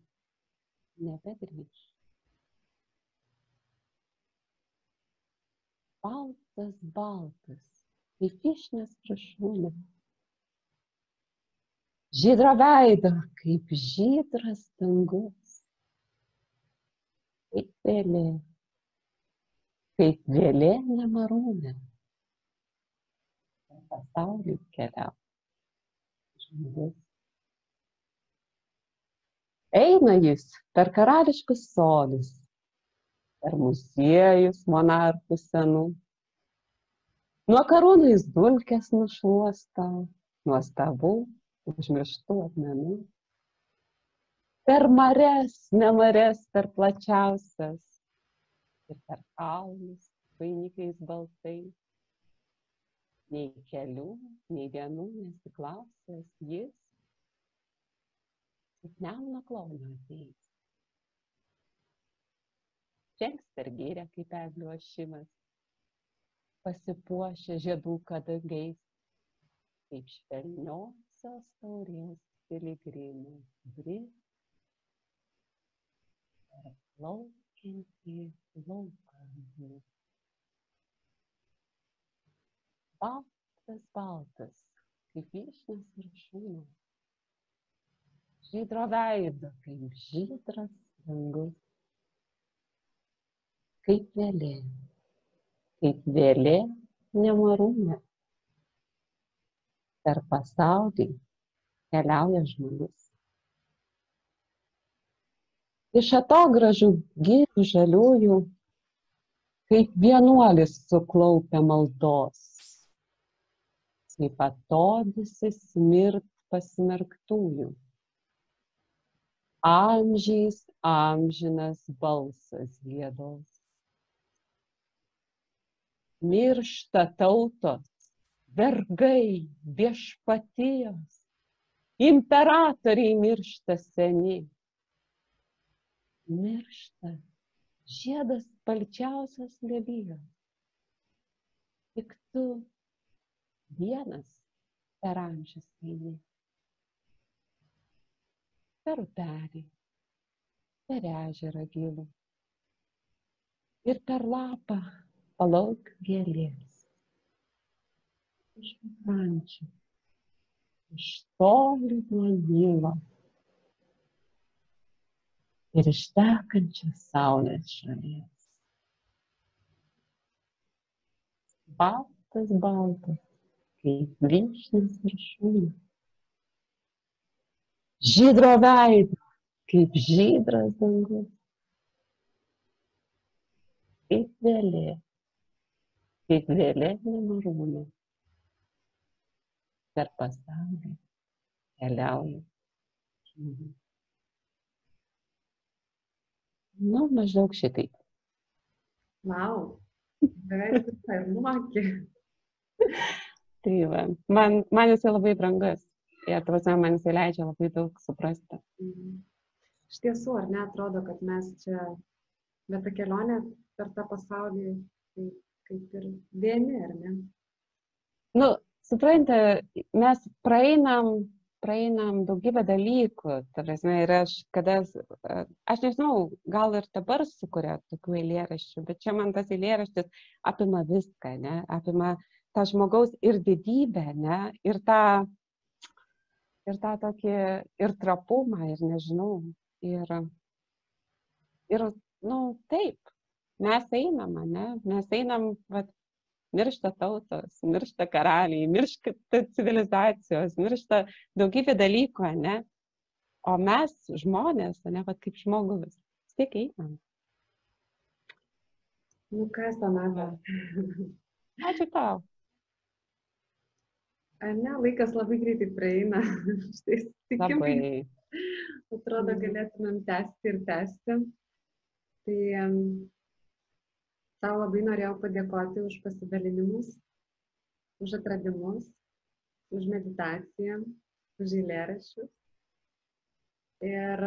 nebegrįž. Baltas, baltas, kaip vyšnias prašūnė. Žydro veido, kaip žydras dangus. Kaip vėlė, kaip vėlė nemarūnė. Per pasaulį keliau. Žmogus. Eina jis per karališkus sodus, per muziejus monarchų senų. Nuo karūnų jis dulkes nušluosta, nuostabų, užmirštų akmenų. Per mares, nemares, per plačiausias ir per kalnus, vainikais baltai. Nei kelių, nei dienų nesiklausęs jis, kaip nemuno klono ateis. Žengs per gyrę kaip eglių ošimas, pasipuošę žiedų kadagais, kaip švelniosios taurės piligrimų bris, per plaukiantį lauką. Baltas, baltas, kaip vyšnias viršūnė. Žydro veido, kaip žydras dangus. Kaip vėlė, kaip vėlė nemarūnė. Per pasaulį keliauja žmogus. Iš atogražų gyvų žaliųjų, kaip vienuolis suklaupia maldos, kaip atodysi smirt pasmerktųjų. Amžiais amžinas balsas gėdos. Miršta tautos, vergai, viešpatijos, imperatoriai miršta seni. Miršta žiedas palčiausias nebijos. Tik tu vienas per amžius eini. Per upelį, per ežerą gilų. Ir per lapą palauk gėlės. Iš pakrančių, iš toli nuo Nilo ir iš tekančios saulės šalies. Baltas, baltas, kaip vyšnis viršūnė. Žydro veido, kaip žydras dangus. Kaip vėlė, kaip vėlė nemarūnė. Per pasaulį keliauja žmonės. Nu, maždaug šitaip. Wow. Beveik visą ir mokė. Tai va, man, man jisai labai brangus. Ir prasme, man jisai leidžia labai daug suprasti. Mhm. Iš tiesų, ar ne, atrodo, kad mes čia, bet ta kelionė per tą pasaulį, tai kaip ir vieni, ar ne? Nu, suprantate, mes praeinam praeinam daugybę dalykų, ta prasme, ir aš, kada, aš nežinau, gal ir dabar sukuria tokių eilėraščių, bet čia man tas eilėraštis apima viską, ne, apima tą žmogaus ir didybę, ne, ir tą, ir tą tokį, ir trapumą, ir nežinau, ir, ir, nu, taip, mes einam, ne, mes einam, vat, miršta tautos, miršta karaliai, miršta civilizacijos, miršta daugybė dalykų, ne? O mes, žmonės, ne, va kaip žmogus, vis tiek einam. Nu kas, Sonata? Ačiū tau. Ar ne, laikas labai greitai praeina. [LAUGHS] Štai Labai. Atrodo, galėtumėm tęsti ir tęsti. Tai Tau labai norėjau padėkoti už pasidalinimus, už atradimus, už meditaciją, už eilėraščius. Ir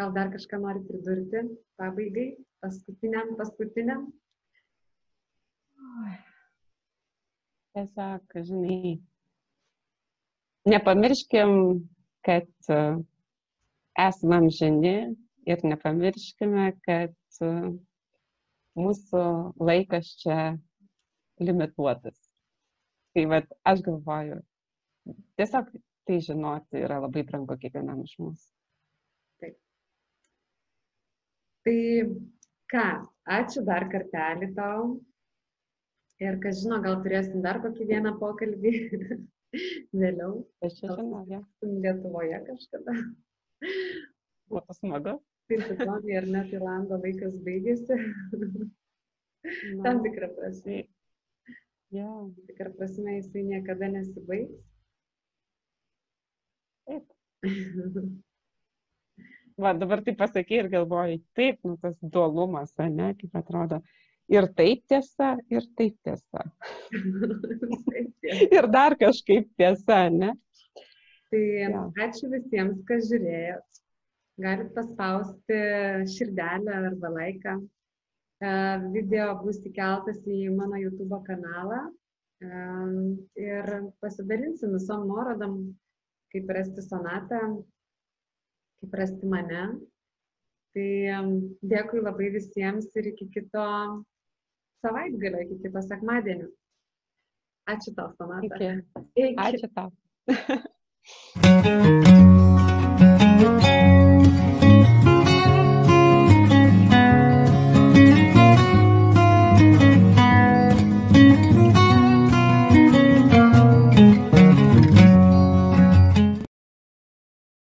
gal dar kažką nori pridurti pabaigai, paskutiniam, paskutiniam. Tiesiog, žinai, nepamirškim, kad uh, esame amžini ir nepamirškime, kad uh, mūsų laikas čia limituotas. Tai vad, aš galvoju, tiesiog tai žinoti yra labai brangu kiekvienam iš mūsų. Taip. Tai ką, ačiū dar kartelį tau. Ir kas žino, gal turėsim dar kokį vieną pokalbį [LAUGHS] vėliau. Aš čia žinau, ja. Lietuvoje kažkada. [LAUGHS] Būtų smagu. Taip, įdomiai, ar net Ilando laikas baigėsi. Na, Tam tikrą prasme. Ja. Tam tikrą prasme jisai niekada nesibaigs. Taip. [LAUGHS] Va, dabar tai pasakai ir galvoji, taip, nu tas dualumas, ne, kaip atrodo. Ir taip tiesa, ir taip tiesa. [LAUGHS] ir dar kažkaip tiesa, ne? Tai ja. ačiū visiems, kas žiūrėjot galit paspausti širdelę arba laiką. E, video bus įkeltas į mano YouTube kanalą e, ir pasidalinsim visom nuorodom, kaip rasti sonatą, kaip rasti mane. Tai e, dėkui labai visiems ir iki kito savaitgalio, iki kito sekmadienio. Ačiū tau, Sonata. Iki. Iki. Ačiū tau. [LAUGHS]